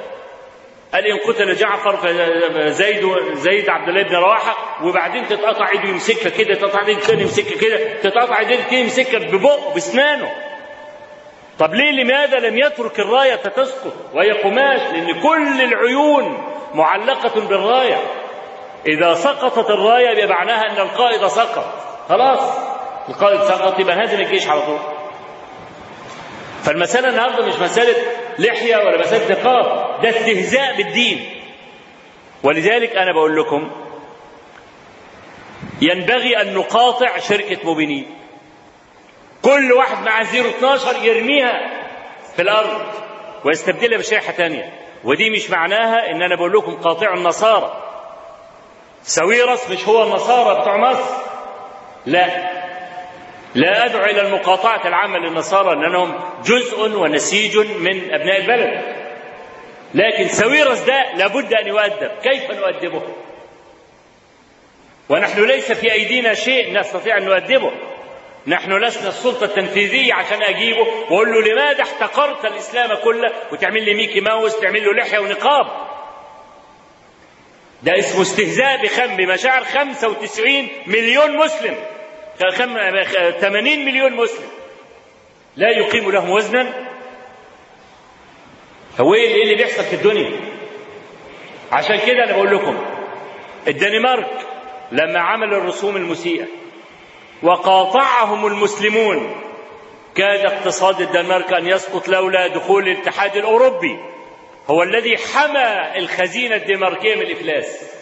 S2: قال إن قتل جعفر فزيد زيد عبد الله بن رواحة وبعدين تتقطع إيده يمسكها كده تتقطع إيده الثاني يمسكها كده تتقطع إيده الثاني يمسكها ببقه بأسنانه. طب ليه لماذا لم يترك الراية تسقط؟ وهي قماش لأن كل العيون معلقة بالراية. إذا سقطت الراية يبقى معناها إن القائد سقط. خلاص القائد سقط يبقى هازم الجيش على طول. فالمسألة النهاردة مش مسألة لحية ولا مسألة نقاب ده استهزاء بالدين. ولذلك أنا بقول لكم ينبغي أن نقاطع شركة موبينين كل واحد مع زيرو 12 يرميها في الأرض ويستبدلها بشريحة تانية. ودي مش معناها إن أنا بقول لكم قاطعوا النصارى. ساويرس مش هو النصارى بتوع مصر؟ لا. لا أدعو إلى المقاطعة العامة للنصارى لأنهم جزء ونسيج من أبناء البلد. لكن ساويرس ده لابد أن يؤدب. كيف نؤدبه؟ ونحن ليس في أيدينا شيء نستطيع أن نؤدبه. نحن لسنا السلطة التنفيذية عشان أجيبه. وأقول له لماذا احتقرت الإسلام كله؟ وتعمل لي ميكي ماوس تعمل له لحية ونقاب. ده اسمه استهزاء بخم بمشاعر 95 مليون مسلم. 80 مليون مسلم. لا يقيم لهم وزنا. هو إيه اللي بيحصل في الدنيا؟ عشان كده أنا بقول لكم الدنمارك لما عمل الرسوم المسيئة وقاطعهم المسلمون. كاد اقتصاد الدنمارك أن يسقط لولا دخول الاتحاد الأوروبي. هو الذي حمى الخزينة الدنماركية من الإفلاس.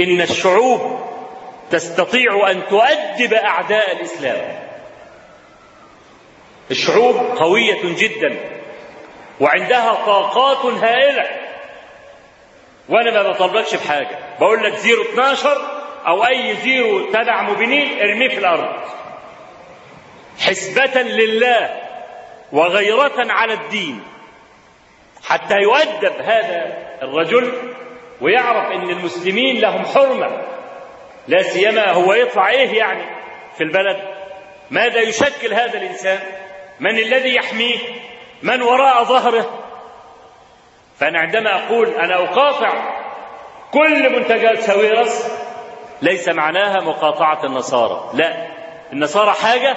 S2: إن الشعوب تستطيع أن تؤدب أعداء الإسلام. الشعوب قوية جدا وعندها طاقات هائلة. وأنا ما بطلبكش بحاجة. بقول لك zero 12 أو أي zero تبع موبينيل ارميه في الأرض. حسبة لله وغيرة على الدين. حتى يؤدب هذا الرجل ويعرف إن المسلمين لهم حرمة. لا سيما هو يطلع إيه يعني في البلد. ماذا يشكل هذا الإنسان؟ من الذي يحميه؟ من وراء ظهره؟ فأنا عندما أقول أنا أقاطع كل منتجات ساويرس ليس معناها مقاطعة النصارى. لا. النصارى حاجة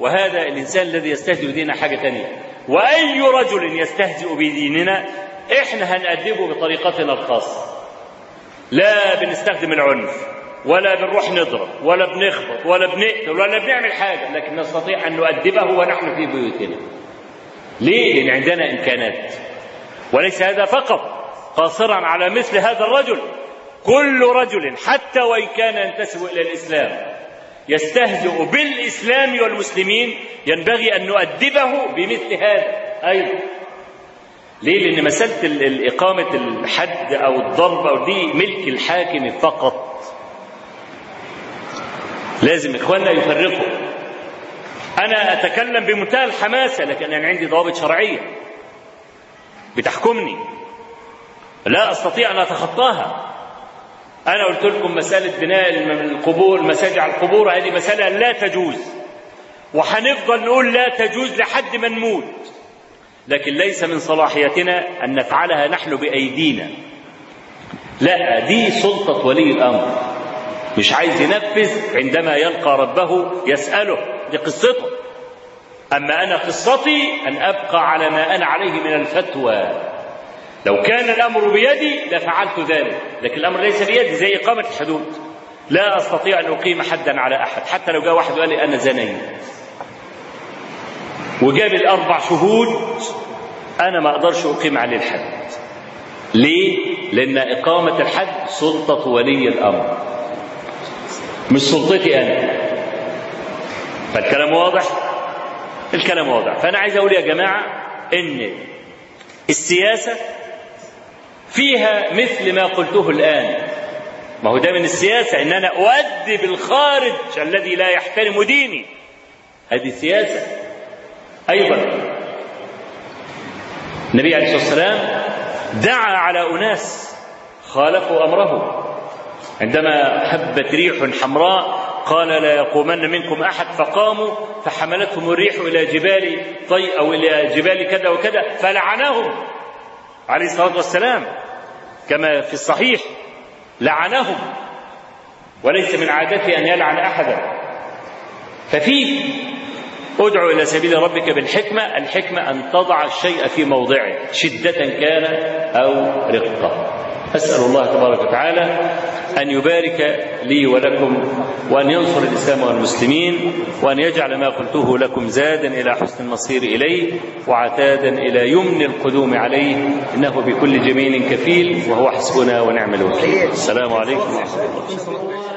S2: وهذا الإنسان الذي يستهزئ بديننا حاجة ثانية وأي رجل يستهزئ بديننا إحنا هنأدبه بطريقتنا الخاصة. لا بنستخدم العنف ولا بنروح نضرب ولا بنخبط ولا بنقتل ولا بنعمل حاجة لكن نستطيع أن نؤدبه ونحن في بيوتنا. ليه؟ لأن عندنا إمكانات. وليس هذا فقط قاصرا على مثل هذا الرجل. كل رجل حتى وإن كان ينتسب إلى الإسلام يستهزئ بالإسلام والمسلمين ينبغي أن نؤدبه بمثل هذا. أيضا. ليه؟ لأن مسألة إقامة الحد أو الضرب أو دي ملك الحاكم فقط. لازم إخواننا يفرقوا. أنا أتكلم بمنتهى الحماسة لكن أنا عندي ضوابط شرعية بتحكمني. لا أستطيع أن أتخطاها. أنا قلت لكم مسألة بناء القبور المساجد على القبور هذه مسألة لا تجوز. وهنفضل نقول لا تجوز لحد ما نموت. لكن ليس من صلاحيتنا أن نفعلها نحن بأيدينا. لا دي سلطة ولي الأمر. مش عايز ينفذ عندما يلقى ربه يسأله. دي قصته. أما أنا قصتي أن أبقى على ما أنا عليه من الفتوى. لو كان الأمر بيدي لفعلت ذلك لكن الأمر ليس بيدي زي إقامة الحدود. لا أستطيع أن أقيم حدا على أحد حتى لو جاء واحد وقال لي أنا زنيت. وجاب الأربع شهود أنا ما أقدرش أقيم عليه الحد. ليه؟ لأن إقامة الحد سلطة ولي الأمر. مش سلطتي أنا. فالكلام واضح؟ الكلام واضح. فأنا عايز أقول يا جماعة إن السياسة فيها مثل ما قلته الآن. ما هو ده من السياسة إن أنا أؤدب الخارج الذي لا يحترم ديني. هذه سياسة. أيضا النبي عليه الصلاة والسلام دعا على أناس خالفوا أمره. عندما هبت ريح حمراء قال لا يقومن منكم أحد فقاموا فحملتهم الريح إلى جبال طي أو إلى جبال كذا وكذا فلعنهم. عليه الصلاة والسلام. كما في الصحيح لعنهم وليس من عادته أن يلعن أحدا. ففي ادعو إلى سبيل ربك بالحكمة الحكمة أن تضع الشيء في موضعه شدة كان أو رقة. أسأل الله تبارك وتعالى أن يبارك لي ولكم وأن ينصر الإسلام والمسلمين وأن يجعل ما قلته لكم زادا إلى حسن المصير إليه وعتادا إلى يمن القدوم عليه إنه بكل جميل كفيل وهو حسبنا ونعم الوكيل. السلام عليكم ورحمة الله